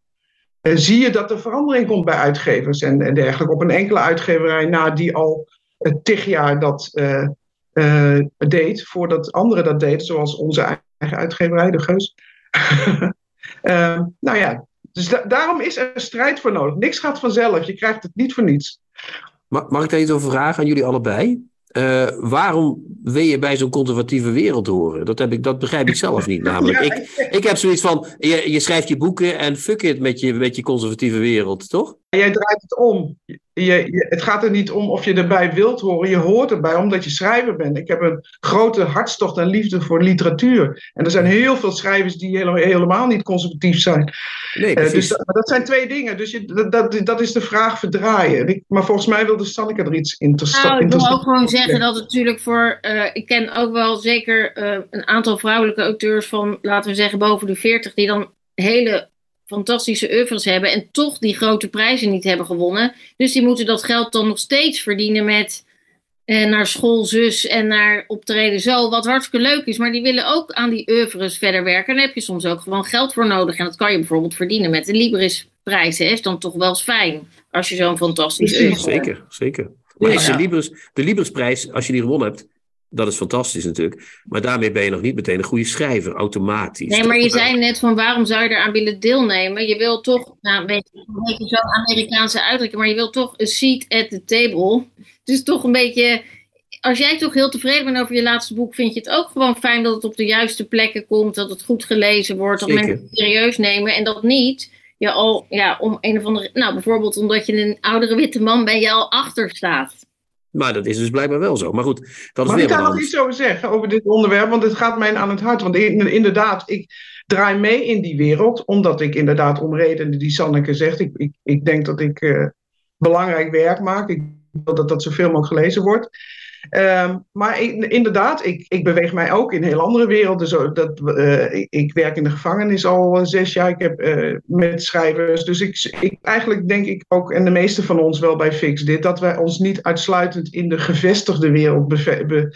eh, zie je dat er verandering komt bij uitgevers en, en dergelijke. Op een enkele uitgeverij na die al uh, tig jaar dat eh, eh, deed, voordat anderen dat deden, zoals onze eigen uitgeverij, de Geus. Ehm, nou ja, dus da- daarom is er strijd voor nodig. Niks gaat vanzelf, je krijgt het niet voor niets. Mag, mag ik daar iets over vragen aan jullie allebei? Eh, waarom wil je bij zo'n conservatieve wereld horen? Dat, heb ik, dat begrijp ik zelf niet namelijk. Ja, Ik, ik heb zoiets van, je, je schrijft je boeken en fuck it met je, met je conservatieve wereld, toch? Jij draait het om. Je, je, het gaat er niet om of je erbij wilt horen. Je hoort erbij omdat je schrijver bent. Ik heb een grote hartstocht en liefde voor literatuur. En er zijn heel veel schrijvers die hele- helemaal niet conservatief zijn. Nee, Eh, precies. dus dat, maar dat zijn twee dingen. Dus je, dat, dat, dat is de vraag verdraaien. Ik- maar volgens mij wilde Sanneke er iets interessa- Nou, ik wil interessants ook gewoon zeggen dat het natuurlijk voor. eh, ik ken ook wel zeker eh, een aantal vrouwelijke auteurs van, laten we zeggen, boven de 40, die dan hele fantastische oeuvres hebben en toch die grote prijzen niet hebben gewonnen. Dus die moeten dat geld dan nog steeds verdienen met eh, naar school zus en naar optreden zo, wat hartstikke leuk is. Maar die willen ook aan die oeuvres verder werken. En daar heb je soms ook gewoon geld voor nodig. En dat kan je bijvoorbeeld verdienen met de Libris-prijs. hè. Is dan toch wel eens fijn als je zo'n fantastisch oeuvre hebt. zeker, zeker. Maar Ja. is de, Libris, de Librisprijs, als je die gewonnen hebt, dat is fantastisch natuurlijk. Maar daarmee ben je nog niet meteen een goede schrijver, automatisch. Nee, maar je zei net van waarom zou je eraan willen deelnemen? Je wil toch, nou, een beetje, een beetje zo'n Amerikaanse uitdrukking, maar je wil toch een seat at the table. Dus toch een beetje, als jij toch heel tevreden bent over je laatste boek, vind je het ook gewoon fijn dat het op de juiste plekken komt, dat het goed gelezen wordt, dat Zeker. mensen het serieus nemen en dat niet. Je al, ja, om een of andere, nou bijvoorbeeld omdat je een oudere witte man bent, je al achter staat. Maar dat is dus blijkbaar wel zo. Maar goed, dat is Mag weer ik daar wat nog iets over zeggen, over dit onderwerp? Want het gaat mij aan het hart. Want in- inderdaad, ik draai mee in die wereld, omdat ik inderdaad om redenen die Sanneke zegt, ik, ik, ik denk dat ik eh, belangrijk werk maak. Ik wil dat dat zoveel mogelijk gelezen wordt. Ehm, maar inderdaad, ik, ik beweeg mij ook in heel andere werelden. Zo, dat, eh, ik, werk in de gevangenis al eh, zes jaar. Ik heb eh, met schrijvers. Dus ik, ik, eigenlijk denk ik ook, en de meeste van ons wel bij Fix dit, dat wij ons niet uitsluitend in de gevestigde wereld be-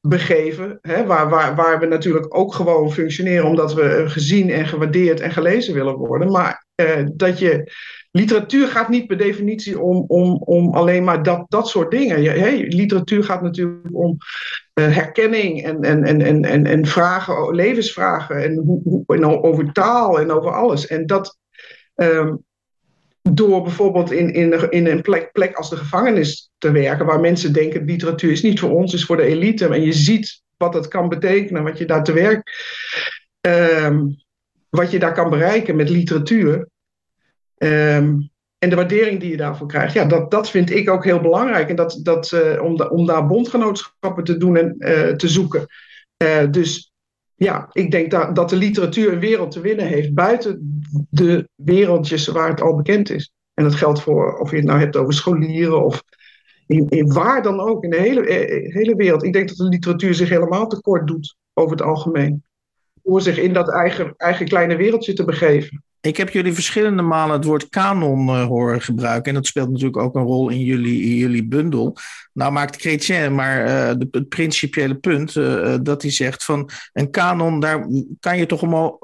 begeven. Hè, waar, waar, waar we natuurlijk ook gewoon functioneren omdat we gezien en gewaardeerd en gelezen willen worden. Maar dat je. Literatuur gaat niet per definitie om, om, om alleen maar dat, dat soort dingen. Hè, literatuur gaat natuurlijk om eh, herkenning en, en, en, en, en, en vragen, o- levensvragen en, hoe, hoe, over taal en over alles. En dat ehm, door bijvoorbeeld in, in, in een plek, plek als de gevangenis te werken, waar mensen denken literatuur is niet voor ons, is voor de elite. En je ziet wat dat kan betekenen, wat je daar te werk, ehm, wat je daar kan bereiken met literatuur. Ehm, en de waardering die je daarvoor krijgt, ja, dat, dat vind ik ook heel belangrijk. En dat, dat, eh, om, om daar bondgenootschappen te doen en eh, te zoeken. Eh, dus ja, ik denk dat, dat de literatuur een wereld te winnen heeft buiten de wereldjes waar het al bekend is. En dat geldt voor of je het nou hebt over scholieren of in, in waar dan ook, in de hele, hele wereld. Ik denk dat de literatuur zich helemaal tekort doet over het algemeen. Door zich in dat eigen, eigen kleine wereldje te begeven. Ik heb jullie verschillende malen het woord kanon eh, horen gebruiken. En dat speelt natuurlijk ook een rol in jullie, in jullie bundel. Nou maakt Chrétien maar eh, de, het principiële punt eh, dat hij zegt van een kanon, daar kan je toch allemaal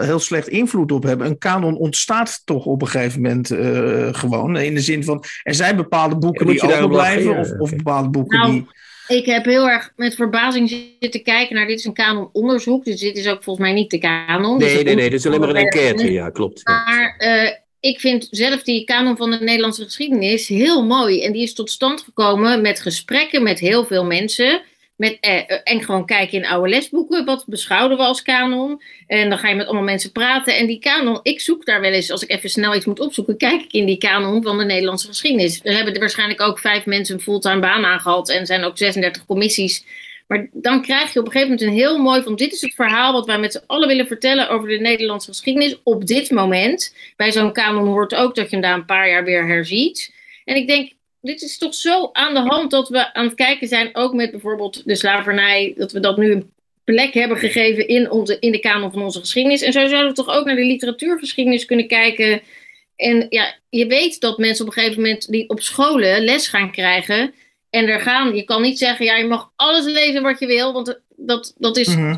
heel slecht invloed op hebben. Een kanon ontstaat toch op een gegeven moment eh, gewoon. In de zin van er zijn bepaalde boeken Ja, die je daarop overblijven of, of bepaalde boeken Nou, die... Ik heb heel erg met verbazing zitten kijken naar dit is een kanononderzoek, dus dit is ook volgens mij niet de kanon. Dus Nee, nee, nee, dat is alleen maar een enquête. Ja, klopt. Maar eh, ik vind zelf die kanon van de Nederlandse geschiedenis heel mooi. En die is tot stand gekomen met gesprekken met heel veel mensen. Met, eh, eh, en gewoon kijken in oude lesboeken. Wat beschouwden we als kanon? En dan ga je met allemaal mensen praten. En die kanon, ik zoek daar wel eens, als ik even snel iets moet opzoeken, kijk ik in die kanon van de Nederlandse geschiedenis. Er hebben er waarschijnlijk ook vijf mensen een fulltime baan aangehad. En zijn ook 36 commissies. Maar dan krijg je op een gegeven moment een heel mooi van dit is het verhaal wat wij met z'n allen willen vertellen over de Nederlandse geschiedenis op dit moment. Bij zo'n kanon hoort ook dat je hem daar een paar jaar weer herziet. En ik denk, dit is toch zo aan de hand dat we aan het kijken zijn, ook met bijvoorbeeld de slavernij, dat we dat nu een plek hebben gegeven in, onze, in de kanon van onze geschiedenis. En zo zouden we toch ook naar de literatuurgeschiedenis kunnen kijken. En ja, je weet dat mensen op een gegeven moment die op scholen les gaan krijgen. En er gaan, je kan niet zeggen, ja, je mag alles lezen wat je wil, want dat, dat is. Mhm.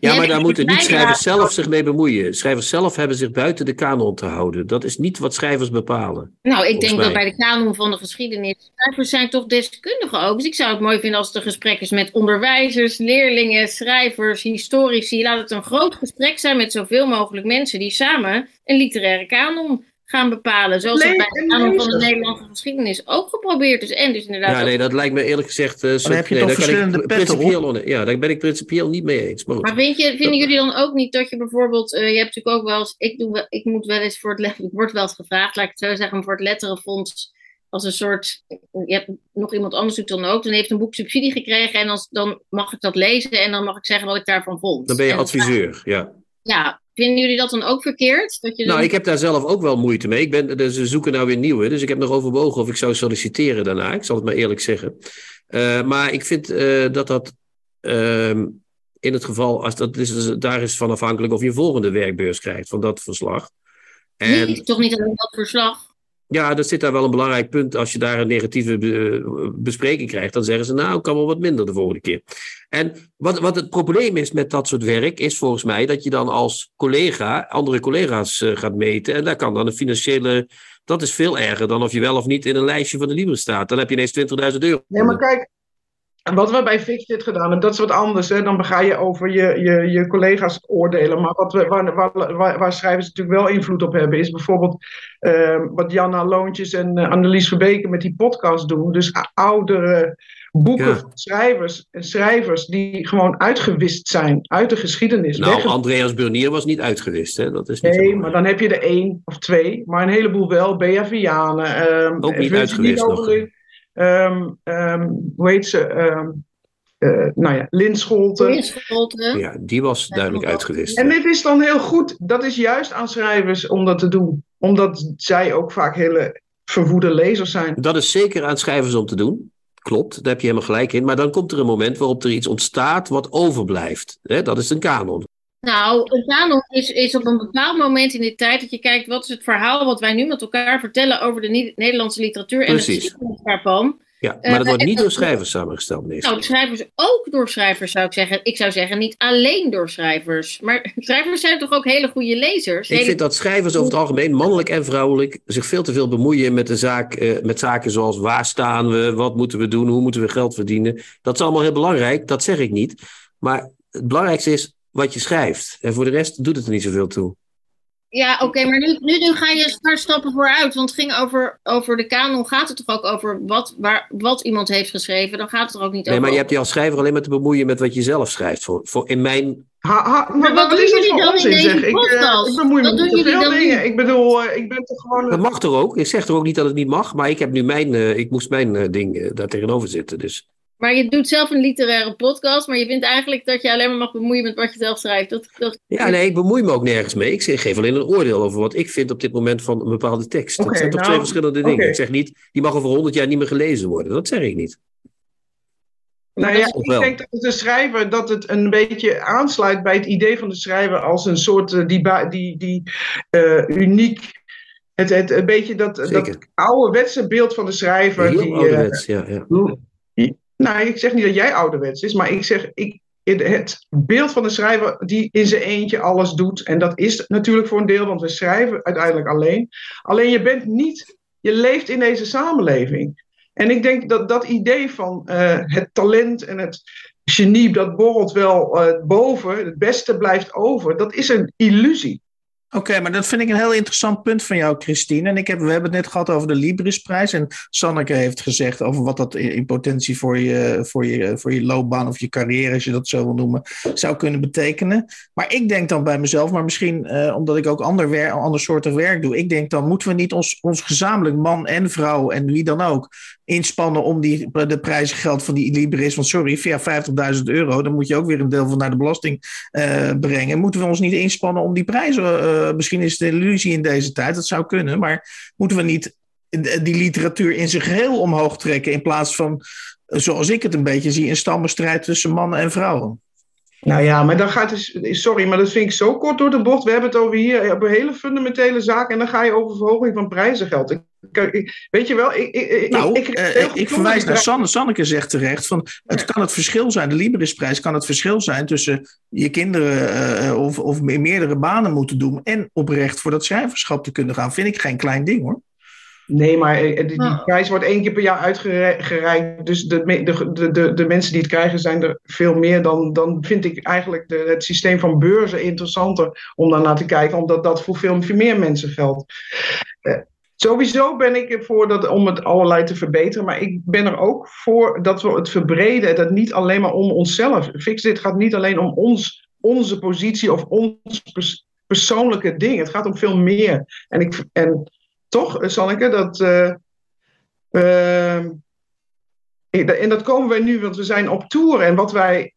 Ja, maar daar moeten niet schrijvers zelf zich mee bemoeien. Schrijvers zelf hebben zich buiten de kanon te houden. Dat is niet wat schrijvers bepalen. Nou, ik denk dat bij de kanon van de geschiedenis. Schrijvers zijn toch deskundigen ook. Dus ik zou het mooi vinden als er gesprek is met onderwijzers, leerlingen, schrijvers, historici. Laat het een groot gesprek zijn met zoveel mogelijk mensen die samen een literaire kanon gaan bepalen. Zoals het bij de kanon van de Nederlandse geschiedenis ook geprobeerd is. En dus inderdaad. Ja, nee, dat lijkt me eerlijk gezegd. Uh, heb je nee, toch verschillende principieel, Ja, daar ben ik principieel niet mee eens. Maar, maar vind je, vinden jullie dan ook niet dat je bijvoorbeeld. Uh, je hebt natuurlijk ook wel eens. Ik, doe wel, ik moet wel eens voor het. Ik word wel eens gevraagd, laat ik het zo zeggen, voor het letterenfonds. Als een soort. Je hebt nog iemand anders doet dan ook. Dan heeft een boek subsidie gekregen. En als, dan mag ik dat lezen. En dan mag ik zeggen wat ik daarvan vond. Dan ben je en adviseur, ja. Ja, Vinden jullie dat dan ook verkeerd? Dat je nou, ik heb daar zelf ook wel moeite mee. Ik ben, dus ze zoeken nou weer nieuwe. Dus ik heb nog overwogen of ik zou solliciteren daarna. Ik zal het maar eerlijk zeggen. Uh, maar ik vind uh, dat dat uh, in het geval, als dat is, daar is van afhankelijk of je een volgende werkbeurs krijgt van dat verslag. En, nee, toch niet alleen dat verslag? Ja, dat zit daar wel een belangrijk punt. Als je daar een negatieve be bespreking krijgt, dan zeggen ze, nou, kan wel wat minder de volgende keer. En wat, wat het probleem is met dat soort werk, is volgens mij dat je dan als collega andere collega's uh, gaat meten. En daar kan dan een financiële. Dat is veel erger dan of je wel of niet in een lijstje van de Libre staat. Dan heb je ineens 20.000 euro. Nee, maar kijk, wat we bij Fixit gedaan hebben, dat is wat anders. Hè? Dan ga je over je, je, je collega's oordelen. Maar wat we, waar, waar, waar, schrijvers natuurlijk wel invloed op hebben, is bijvoorbeeld uh, wat Janna Loontjes en uh, Annelies Verbeke met die podcast doen. Dus oudere boeken Ja. van schrijvers en schrijvers die gewoon uitgewist zijn uit de geschiedenis. Nou, Wegge- Andreas Burnier was niet uitgewist, hè? Dat is niet Nee, maar dan heb je er één of twee, maar een heleboel wel. Bea Vianen. ehm, Ook niet uitgewist nog. Ehm, ehm, hoe heet ze? ehm, eh, nou ja, Lin Scholten. Ja, die was duidelijk uitgewist. En dit is dan heel goed. Dat is juist aan schrijvers om dat te doen. Omdat zij ook vaak hele verwoede lezers zijn. Dat is zeker aan schrijvers om te doen. Klopt, daar heb je helemaal gelijk in. Maar dan komt er een moment waarop er iets ontstaat wat overblijft. Hè? Dat is een kanon. Nou, een kanon is, is op een bepaald moment in de tijd dat je kijkt wat is het verhaal wat wij nu met elkaar vertellen over de Ni- Nederlandse literatuur en de geschiedenis daarvan. Ja, Eh, maar dat wordt en niet door schrijvers samengesteld, meestal. Nou, schrijvers ook door schrijvers zou ik zeggen. Ik zou zeggen niet alleen door schrijvers. Maar schrijvers zijn toch ook hele goede lezers? Ik Hele- vind dat schrijvers over het algemeen, mannelijk en vrouwelijk, zich veel te veel bemoeien met, de zaak, eh, met zaken zoals waar staan we, wat moeten we doen, hoe moeten we geld verdienen. Dat is allemaal heel belangrijk, dat zeg ik niet. Maar het belangrijkste is wat je schrijft. En voor de rest doet het er niet zoveel toe. Ja, oké, maar nu, nu, nu ga je een paar stappen vooruit. Want het ging over, over de kanon. Gaat het toch ook over wat, waar, wat iemand heeft geschreven? Dan gaat het er ook niet Nee, over. maar je hebt je als schrijver alleen maar te bemoeien met wat je zelf schrijft. Voor, voor in mijn... maar wat wat doen is het jullie voor dan in deze zeg? Ik, eh, ik bemoei me met dingen. Ik bedoel, eh, ik ben toch gewoon... Dat mag toch ook? Ik zeg toch ook niet dat het niet mag, maar ik heb nu mijn, eh, ik moest mijn ding daar tegenover zitten. Dus Maar je doet zelf een literaire podcast. Maar je vindt eigenlijk dat je alleen maar mag bemoeien met wat je zelf schrijft. Dat, dat... ja, nee, ik bemoei me ook nergens mee. Ik zeg- geef alleen een oordeel over wat ik vind op dit moment van een bepaalde tekst. Dat zijn toch nou, twee verschillende dingen. Ik zeg niet, die mag over honderd jaar niet meer gelezen worden. Dat zeg ik niet. Nou ja, ik denk dat de schrijver dat het een beetje aansluit bij het idee van de schrijver als een soort eh, die, ba- die, die eh, uniek. Het, het, een beetje dat, dat ouderwetse beeld van de schrijver. Heel die, eh, ja, ja. Nou, ik zeg niet dat jij ouderwets is, maar ik zeg ik, het beeld van de schrijver die in zijn eentje alles doet. En dat is natuurlijk voor een deel, want we schrijven uiteindelijk alleen. Alleen je bent niet, je leeft in deze samenleving. En ik denk dat dat idee van eh, het talent en het genie, dat borrelt wel eh, boven, het beste blijft over, dat is een illusie. Oké, maar dat vind ik een heel interessant punt van jou, Christine. En ik heb, we hebben het net gehad over de Librisprijs. En Sanneke heeft gezegd over wat dat in potentie voor je, voor, je, voor je loopbaan of je carrière, als je dat zo wil noemen, zou kunnen betekenen. Maar ik denk dan bij mezelf, maar misschien eh, omdat ik ook ander, wer, ander soorten werk doe. Ik denk dan moeten we niet ons, ons gezamenlijk, man en vrouw en wie dan ook, inspannen om die, de prijzengeld van die Libris. Want sorry, via 50.000 euro, dan moet je ook weer een deel van naar de belasting eh, brengen. Moeten we ons niet inspannen om die prijzen, eh, misschien is het een illusie in deze tijd, dat zou kunnen, maar moeten we niet die literatuur in zijn geheel omhoog trekken. In plaats van, zoals ik het een beetje zie, een stammenstrijd tussen mannen en vrouwen. Nou ja, maar dan gaat het. Sorry, maar dat vind ik zo kort door de bocht. We hebben het over hier over hele fundamentele zaken. En dan ga je over verhoging van prijzengeld. Ik, ik, weet je wel, ik, ik, nou, ik, ik, ik verwijs naar Sanne. Sanneke zegt terecht: van, het kan het verschil zijn, de Librisprijs kan het verschil zijn tussen je kinderen uh, of, of meerdere banen moeten doen. en oprecht voor dat schrijverschap te kunnen gaan. Vind ik geen klein ding hoor. Nee, maar eh, die, die, prijs wordt één keer per jaar uitgereikt. Dus de, de, de, de mensen die het krijgen zijn er veel meer. Dan, dan vind ik eigenlijk de, het systeem van beurzen interessanter om daar naar te kijken. Omdat dat voor veel meer mensen geldt. Uh, sowieso ben ik ervoor dat, om het allerlei te verbeteren. Maar ik ben er ook voor dat we het verbreden. Dat niet alleen maar om onszelf. Fix dit gaat niet alleen om ons, onze positie of ons pers persoonlijke ding. Het gaat om veel meer. En ik... En, toch, Sanneke, dat. Uh, uh, en dat komen wij nu, want we zijn op tour. En wat wij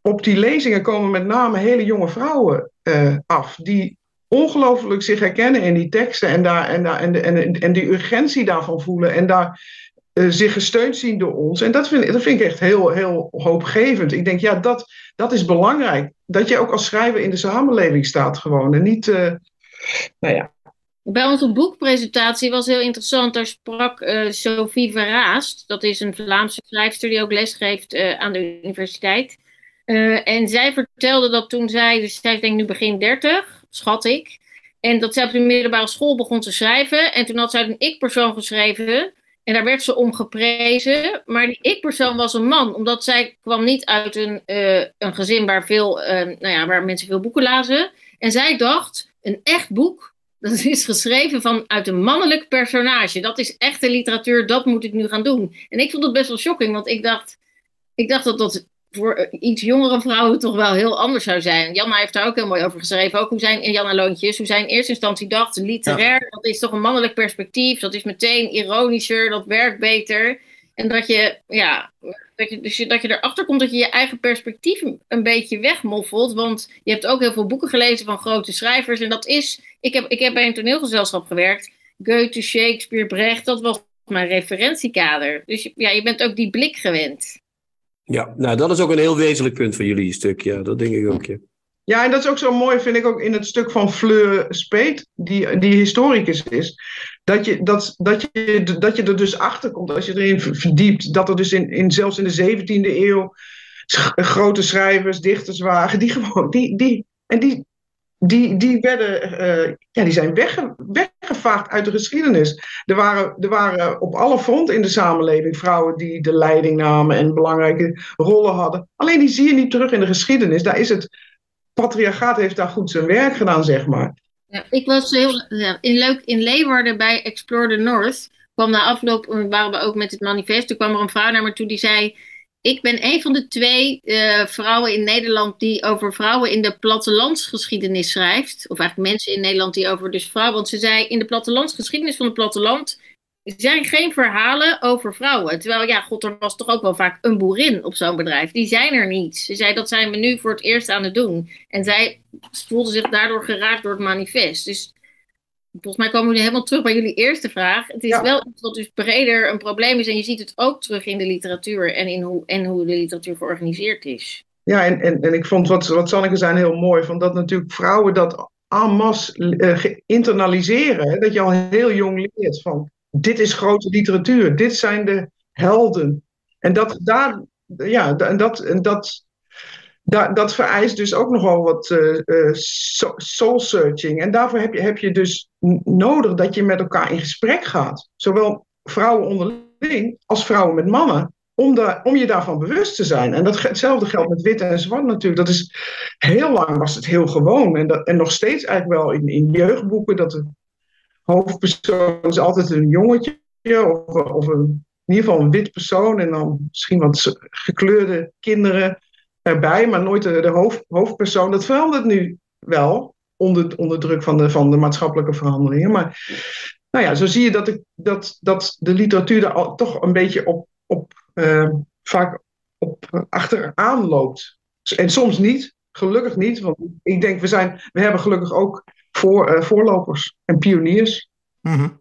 op die lezingen komen met name hele jonge vrouwen uh, af. Die ongelooflijk zich herkennen in die teksten. En, daar, en, daar, en, en, en die urgentie daarvan voelen. En daar zich gesteund zien door ons. En dat vind, dat vind ik echt heel, heel hoopgevend. Ik denk, ja, dat, dat is belangrijk. Dat je ook als schrijver in de samenleving staat gewoon. En niet, nou ja, bij onze boekpresentatie was heel interessant. Daar sprak uh, Sophie Verraast. Dat is een Vlaamse schrijfster die ook lesgeeft uh, aan de universiteit. Uh, en zij vertelde dat toen zij, dus zij denk nu begin 30, schat ik. En dat zij op de middelbare school begon te schrijven. En toen had zij een ik-persoon geschreven. En daar werd ze om geprezen. Maar die ik-persoon was een man. Omdat zij kwam niet uit een, een gezin waar, veel, nou ja, waar mensen veel boeken lazen. En zij dacht, een echt boek dat is geschreven vanuit een mannelijk personage. Dat is echte literatuur, dat moet ik nu gaan doen. En ik vond het best wel shocking, want ik dacht, ik dacht dat dat voor iets jongere vrouwen toch wel heel anders zou zijn. Janna heeft daar ook heel mooi over geschreven. Ook hoe zijn, in Janna Loontjes, hoe zij in eerste instantie dacht, literair, dat is toch een mannelijk perspectief. Dat is meteen ironischer, dat werkt beter. En dat je, ja, dat je, dus je, dat je erachter komt dat je je eigen perspectief een beetje wegmoffelt. Want je hebt ook heel veel boeken gelezen van grote schrijvers. En dat is, ik heb, ik heb bij een toneelgezelschap gewerkt. Goethe, Shakespeare, Brecht, dat was mijn referentiekader. Dus ja, je bent ook die blik gewend. Ja, nou dat is ook een heel wezenlijk punt van jullie stuk. Ja, dat denk ik ook. Ja. Ja, en dat is ook zo mooi, vind ik ook in het stuk van Fleur Speet, die, die historicus is. Dat je, dat, dat, je, dat je er dus achter komt als je erin verdiept. Dat er dus in, in, zelfs in de 17e eeuw grote schrijvers, dichters waren. Die gewoon, die, die, en die, die, die, werden, uh, ja, die zijn wegge, weggevaagd uit de geschiedenis. Er waren, er waren op alle fronten in de samenleving vrouwen die de leiding namen en belangrijke rollen hadden. Alleen die zie je niet terug in de geschiedenis. Daar is het patriarchaat heeft daar goed zijn werk gedaan, zeg maar. Ik was heel in, leuk in Leeuwarden bij Explore the North. Kwam na afloop, waren we ook met het manifest. Toen kwam er een vrouw naar me toe die zei: Ik ben een van de twee uh, vrouwen in Nederland die over vrouwen in de plattelandsgeschiedenis schrijft. Of eigenlijk mensen in Nederland die over dus vrouwen. Want ze zei: In de plattelandsgeschiedenis van het platteland zijn geen verhalen over vrouwen. Terwijl, ja, god, er was toch ook wel vaak een boerin op zo'n bedrijf. Die zijn er niet. Ze zei, dat zijn we nu voor het eerst aan het doen. En zij voelde zich daardoor geraakt door het manifest. Dus volgens mij komen we nu helemaal terug bij jullie eerste vraag. Het is wel iets wat dus breder een probleem is. En je ziet het ook terug in de literatuur en in hoe, en hoe de literatuur georganiseerd is. Ja, en, en, en ik vond wat, wat Sanneke zei heel mooi. Van dat natuurlijk vrouwen dat en masse uh, internaliseren. Dat je al heel jong leert van dit is grote literatuur, dit zijn de helden. En dat, daar, ja, en dat, en dat, dat, dat vereist dus ook nogal wat uh, uh, soul searching. En daarvoor heb je, heb je dus nodig dat je met elkaar in gesprek gaat. Zowel vrouwen onderling als vrouwen met mannen. Om, daar, om je daarvan bewust te zijn. En dat, hetzelfde geldt met wit en zwart natuurlijk. Dat is, heel lang was het heel gewoon. En, dat, en nog steeds eigenlijk wel in, in jeugdboeken. Dat er hoofdpersoon is altijd een jongetje of, of een, in ieder geval een wit persoon en dan misschien wat gekleurde kinderen erbij, maar nooit de, hoofd, hoofdpersoon. Dat verandert nu wel onder, onder druk van de, van de maatschappelijke veranderingen. Maar nou ja, zo zie je dat, ik, dat, dat de literatuur daar toch een beetje op, op uh, vaak op achteraan loopt. En soms niet, gelukkig niet, want ik denk we, zijn, we hebben gelukkig ook voor, uh, voorlopers en pioniers. Mm -hmm.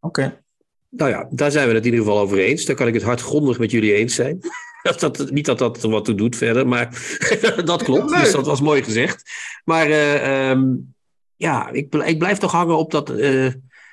Oké. Nou ja, daar zijn we het in ieder geval over eens. Daar kan ik het hardgrondig met jullie eens zijn. Dat, dat, niet dat dat er wat toe doet verder, maar dat klopt. Leuk. Dus dat was mooi gezegd. Maar eh, ehm, ja, ik, ik blijf toch hangen op dat. eh,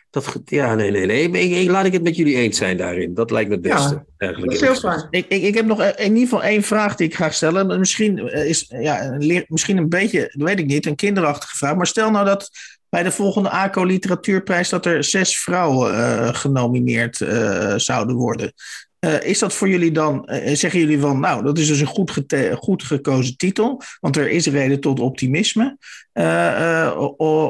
dat ja, nee, nee, nee. Ik, ik- laat ik het met jullie eens zijn daarin. Dat lijkt me het beste. Ja, eigenlijk, dat is heel. Ik, ik, ik heb nog in ieder geval één vraag die ik graag stellen. Misschien eh, is ja, een misschien een beetje, dat weet ik niet, een kinderachtige vraag. Maar stel nou dat bij de volgende ACO Literatuurprijs dat er zes vrouwen eh, genomineerd eh, zouden worden. Eh, is dat voor jullie dan, eh, zeggen jullie van, nou, dat is dus een goed, goed gekozen titel, want er is reden tot optimisme? Eh, eh,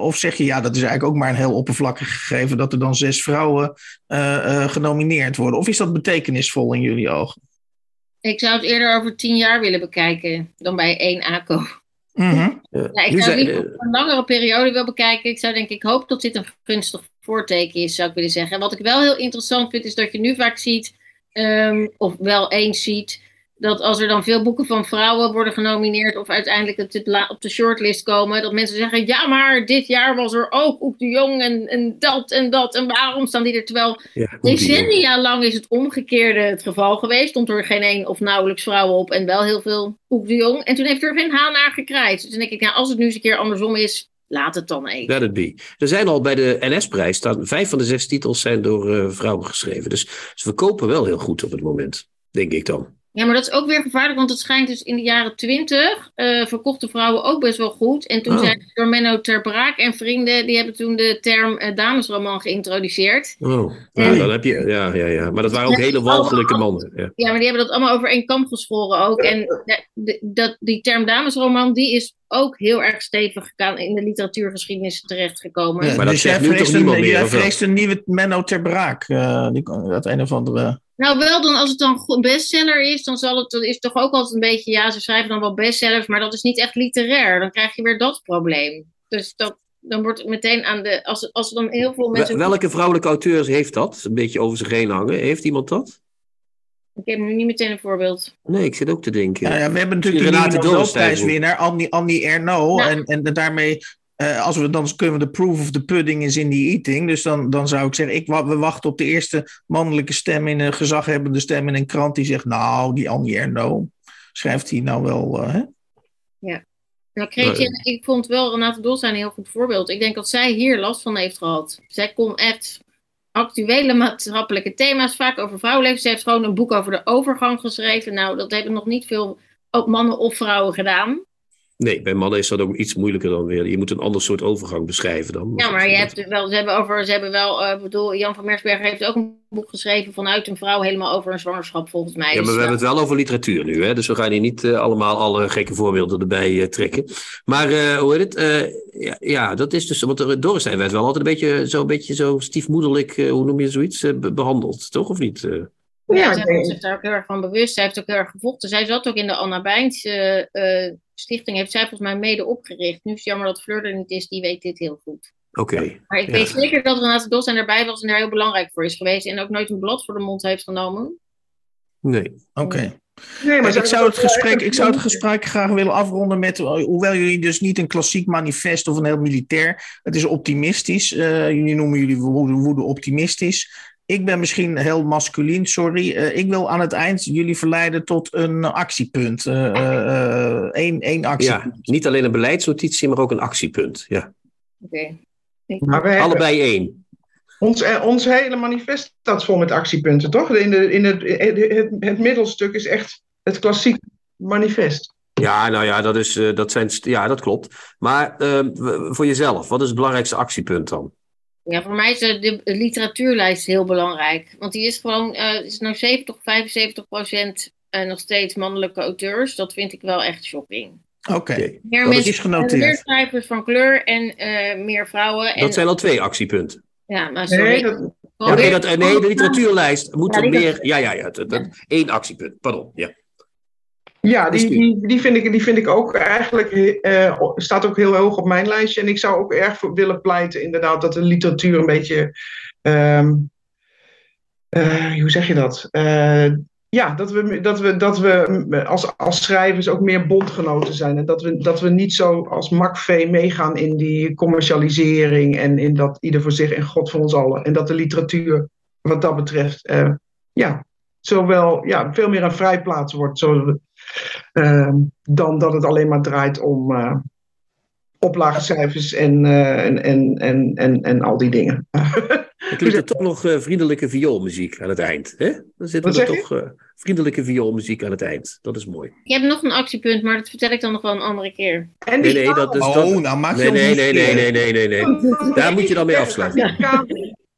of zeg je, ja, dat is eigenlijk ook maar een heel oppervlakkig gegeven dat er dan zes vrouwen eh, eh, genomineerd worden? Of is dat betekenisvol in jullie ogen? Ik zou het eerder over tien jaar willen bekijken dan bij één ACO. Mhm. Ja, ik zou het een langere periode willen bekijken. Ik zou denk ik hoop dat dit een gunstig voorteken is, zou ik willen zeggen. En wat ik wel heel interessant vind, is dat je nu vaak ziet, ehm, of wel eens ziet, dat als er dan veel boeken van vrouwen worden genomineerd, of uiteindelijk op de, op de shortlist komen, dat mensen zeggen: ja, maar dit jaar was er ook Oek de Jong en, en dat en dat. En waarom staan die er? Terwijl Ja, decennia lang is het omgekeerde het geval geweest. Stond er geen één of nauwelijks vrouwen op en wel heel veel Oek de Jong. En toen heeft er geen haan naar gekraaid. Dus dan denk ik, nou, als het nu eens een keer andersom is, laat het dan even. Let it be. Er zijn al bij de NS-prijs, staan vijf van de zes titels zijn door eh, vrouwen geschreven. Dus ze verkopen wel heel goed op het moment, denk ik dan. Ja, maar dat is ook weer gevaarlijk, want het schijnt dus in de jaren twintig uh, verkochten vrouwen ook best wel goed. En toen Oh. zijn ze door Menno Ter Braak en vrienden, die hebben toen de term eh, damesroman geïntroduceerd. Oh, nou, dan heb je, ja, ja, ja. Maar dat waren ook hele walgelijke mannen. Ja. Ja, maar die hebben dat allemaal over één kam geschoren ook. En de- de- dat, die term damesroman, die is ook heel erg stevig gegaan in de literatuurgeschiedenis terechtgekomen. Ja, Maar dat dus jij zegt nu toch vreest, een, meer, jij of wel? vreest een nieuwe Menno ter Braak. eh, die, dat een of andere... Nou, wel dan als het dan een bestseller is, dan zal het, is het toch ook altijd een beetje, ja, ze schrijven dan wel bestsellers, maar dat is niet echt literair. Dan krijg je weer dat probleem. Dus dat, dan wordt het meteen aan de, als, als er dan heel veel mensen... Wel- Welke vrouwelijke auteur heeft dat? Een beetje over zich heen hangen. Heeft iemand dat? Ik heb nu niet meteen een voorbeeld. Nee, ik zit ook te denken. Ja, ja, we hebben natuurlijk de Renate. Nobelprijswinnaar, Annie, Annie Ernaux. Ja. En, en daarmee, eh, als we, dan kunnen we de proof of the pudding is in the eating. Dus dan, dan zou ik zeggen, ik, we wachten op de eerste mannelijke stem in een gezaghebbende stem in een krant die zegt, nou, die Annie schrijft hij nou wel, eh, hè? Ja. Nou, ik vond wel Renate Dolstein een heel goed voorbeeld. Ik denk dat zij hier last van heeft gehad. Zij kon echt actuele maatschappelijke thema's, vaak over vrouwenleven. Ze heeft gewoon een boek over de overgang geschreven. Nou, dat hebben nog niet veel ook mannen of vrouwen gedaan. Nee, bij mannen is dat ook iets moeilijker dan weer. Je moet een ander soort overgang beschrijven dan. Ja, maar je hebt wel, ze hebben over, ze hebben wel, eh, ik bedoel, Jan van Mersberger heeft ook een boek geschreven vanuit een vrouw helemaal over een zwangerschap, volgens mij. Ja, maar Dus, we hebben het wel over literatuur nu, hè? dus we gaan hier niet eh, allemaal alle gekke voorbeelden erbij eh, trekken. Maar eh, hoe heet het? Eh, ja, ja, dat is dus. Want er- Dorrestein werd wel altijd een beetje zo, een beetje zo stiefmoederlijk, eh, hoe noem je zoiets, eh, be- behandeld, toch? Of niet? Eh, Ja, Ja, was zich daar ook heel erg van bewust. Zij heeft ook heel erg gevochten. Zij zat ook in de Anna Bijns eh, eh, stichting, heeft zij volgens mij mede opgericht. Nu is het jammer dat Fleur er niet is, die weet dit heel goed. Oké. Maar ik Ja. weet zeker dat Renate Dolstein erbij was en daar heel belangrijk voor is geweest. En ook nooit een blad voor de mond heeft genomen. Nee. Oké. Nee, maar ik, zou het gesprek, ik zou het gesprek graag willen afronden met, eh, hoewel jullie dus niet een klassiek manifest of een heel militair, het is optimistisch. eh, jullie noemen jullie woede, woede optimistisch. Ik ben misschien heel masculien, sorry. Eh, ik wil aan het eind jullie verleiden tot een actiepunt. Eh, eh, eh, één, één actiepunt. Ja, niet alleen een beleidsnotitie, maar ook een actiepunt. Ja. Oké. Allebei één. Ons, ons hele manifest staat vol met actiepunten, toch? In, de, in het, het, het, middelstuk is echt het klassiek manifest. Ja, nou ja, dat, is, eh, dat, zijn, ja, dat klopt. Maar voor jezelf, wat is het belangrijkste actiepunt dan? Ja, voor mij is de, de literatuurlijst heel belangrijk. Want die is gewoon, eh is nou 70, 75 procent eh, nog steeds mannelijke auteurs. Dat vind ik wel echt shocking. Oké, Meer dat mensen, is genoteerd. meer schrijvers van kleur en eh, meer vrouwen. En, Dat zijn al twee actiepunten. Ja, maar sorry. Nee, dat, Ja, nee, dat, eh, nee, de literatuurlijst moet Ja, er meer. Ja, ja, ja. Dat, dat, één actiepunt, pardon. Ja. Ja, die, Is die- die, die, vind ik, die vind ik ook eigenlijk, eh, staat ook heel hoog op mijn lijstje. En ik zou ook erg voor willen pleiten, inderdaad, dat de literatuur een beetje, ehm, eh, hoe zeg je dat? Eh, ja, dat we, dat we, dat we als, als schrijvers ook meer bondgenoten zijn. En dat we, dat we niet zo als makvee meegaan in die commercialisering en in dat ieder voor zich en God voor ons allen. En dat de literatuur wat dat betreft, ja, zowel ja, veel meer een vrijplaats wordt, zo, dan dat het alleen maar draait om uh, oplagecijfers en, en, en, en, en, en al die dingen. Er klinkt er toch nog uh, vriendelijke vioolmuziek aan het eind. Hè? Dan zitten er toch uh, vriendelijke vioolmuziek aan het eind. Dat is mooi. Ik heb nog een actiepunt, maar dat vertel ik dan nog wel een andere keer. En nee, nee, dat is, oh, dat... nou maak je nee, nee, nee, nee, nee, nee, nee, nee. Daar moet je dan mee afsluiten.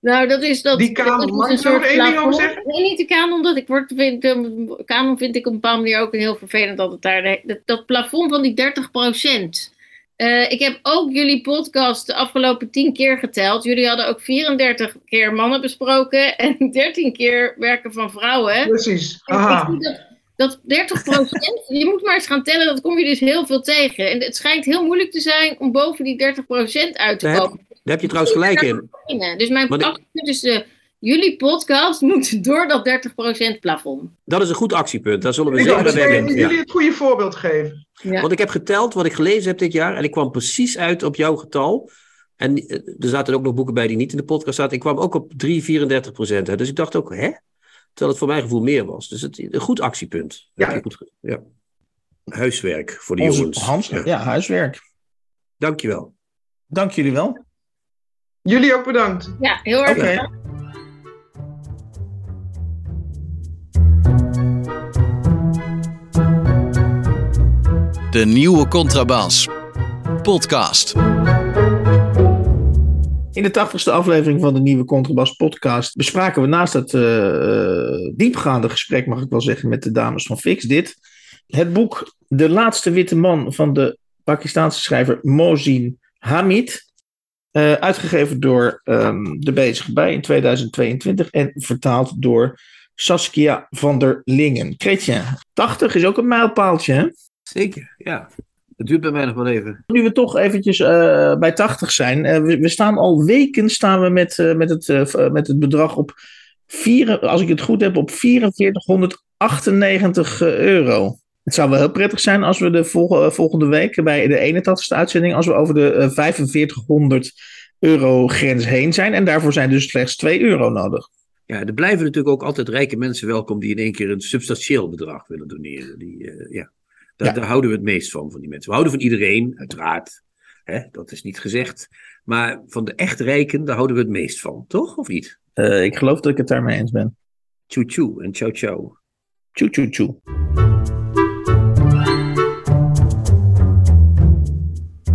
Nou, dat is dat. Die kanon, dat is mag een ik er één ding over zeggen? Nee, niet de kanon, omdat ik word, vind, um, kanon vind ik op een bepaalde manier ook een heel vervelend dat het daar. Dat, dat plafond van die 30 procent. Uh, ik heb ook jullie podcast de afgelopen 10 keer geteld. Jullie hadden ook 34 keer mannen besproken en 13 keer werken van vrouwen. Precies. Aha. dat, dat 30 procent, je moet maar eens gaan tellen, dat kom je dus heel veel tegen. En het schijnt heel moeilijk te zijn om boven die 30 procent uit te komen. Daar heb je trouwens gelijk in. Dus mijn actiepunt is de, jullie podcast moet door dat 30% plafond. Dat is een goed actiepunt. Daar zullen we zeker bij denken. jullie Ja. het goede voorbeeld geven. Ja. Want ik heb geteld wat ik gelezen heb dit jaar. En ik kwam precies uit op jouw getal. En eh, er zaten ook nog boeken bij die niet in de podcast zaten. Ik kwam ook op 3, 34 procent. uit. Dus ik dacht ook, hè? Terwijl het voor mijn gevoel meer was. Dus het, een goed actiepunt. Ja. Goed ja. Huiswerk voor de Onze jongens. Hans, Ja. ja, huiswerk. Dankjewel. Dank jullie wel. Jullie ook bedankt. Ja, heel erg. Bedankt. De nieuwe contrabas. Podcast. In de tachtigste aflevering van de nieuwe Contrabas podcast bespraken we naast het eh, diepgaande gesprek, mag ik wel zeggen, met de dames van Fix dit. Het boek De laatste witte man van de Pakistaanse schrijver Mohsin Hamid. Eh, uitgegeven door ehm, De Bezige Bij in 2022 en vertaald door Saskia van der Lingen. Kretje, 80 is ook een mijlpaaltje, hè? Zeker, ja. Het duurt bij mij nog wel even. Nu we toch eventjes eh, bij 80 zijn. eh, we, we staan al weken staan we met, met, het, met het bedrag op, vier, als ik het goed heb, op 4498 eh, euro. Het zou wel heel prettig zijn als we de eh, volgende week bij de 81ste uitzending, als we over de eh, 4500 euro grens heen zijn. En daarvoor zijn dus slechts 2 euro nodig. Ja, er blijven natuurlijk ook altijd rijke mensen welkom die in één keer een substantieel bedrag willen doneren. Die, eh, ja. Daar, Ja. daar houden we het meest van, van die mensen. We houden van iedereen, uiteraard. Hè, dat is niet gezegd. Maar van de echt rijken, daar houden we het meest van, toch? Of niet? Eh, ik geloof dat ik het daarmee eens ben. Tjoe tjoe en ciao ciao. Tjoe tjoe tjoe.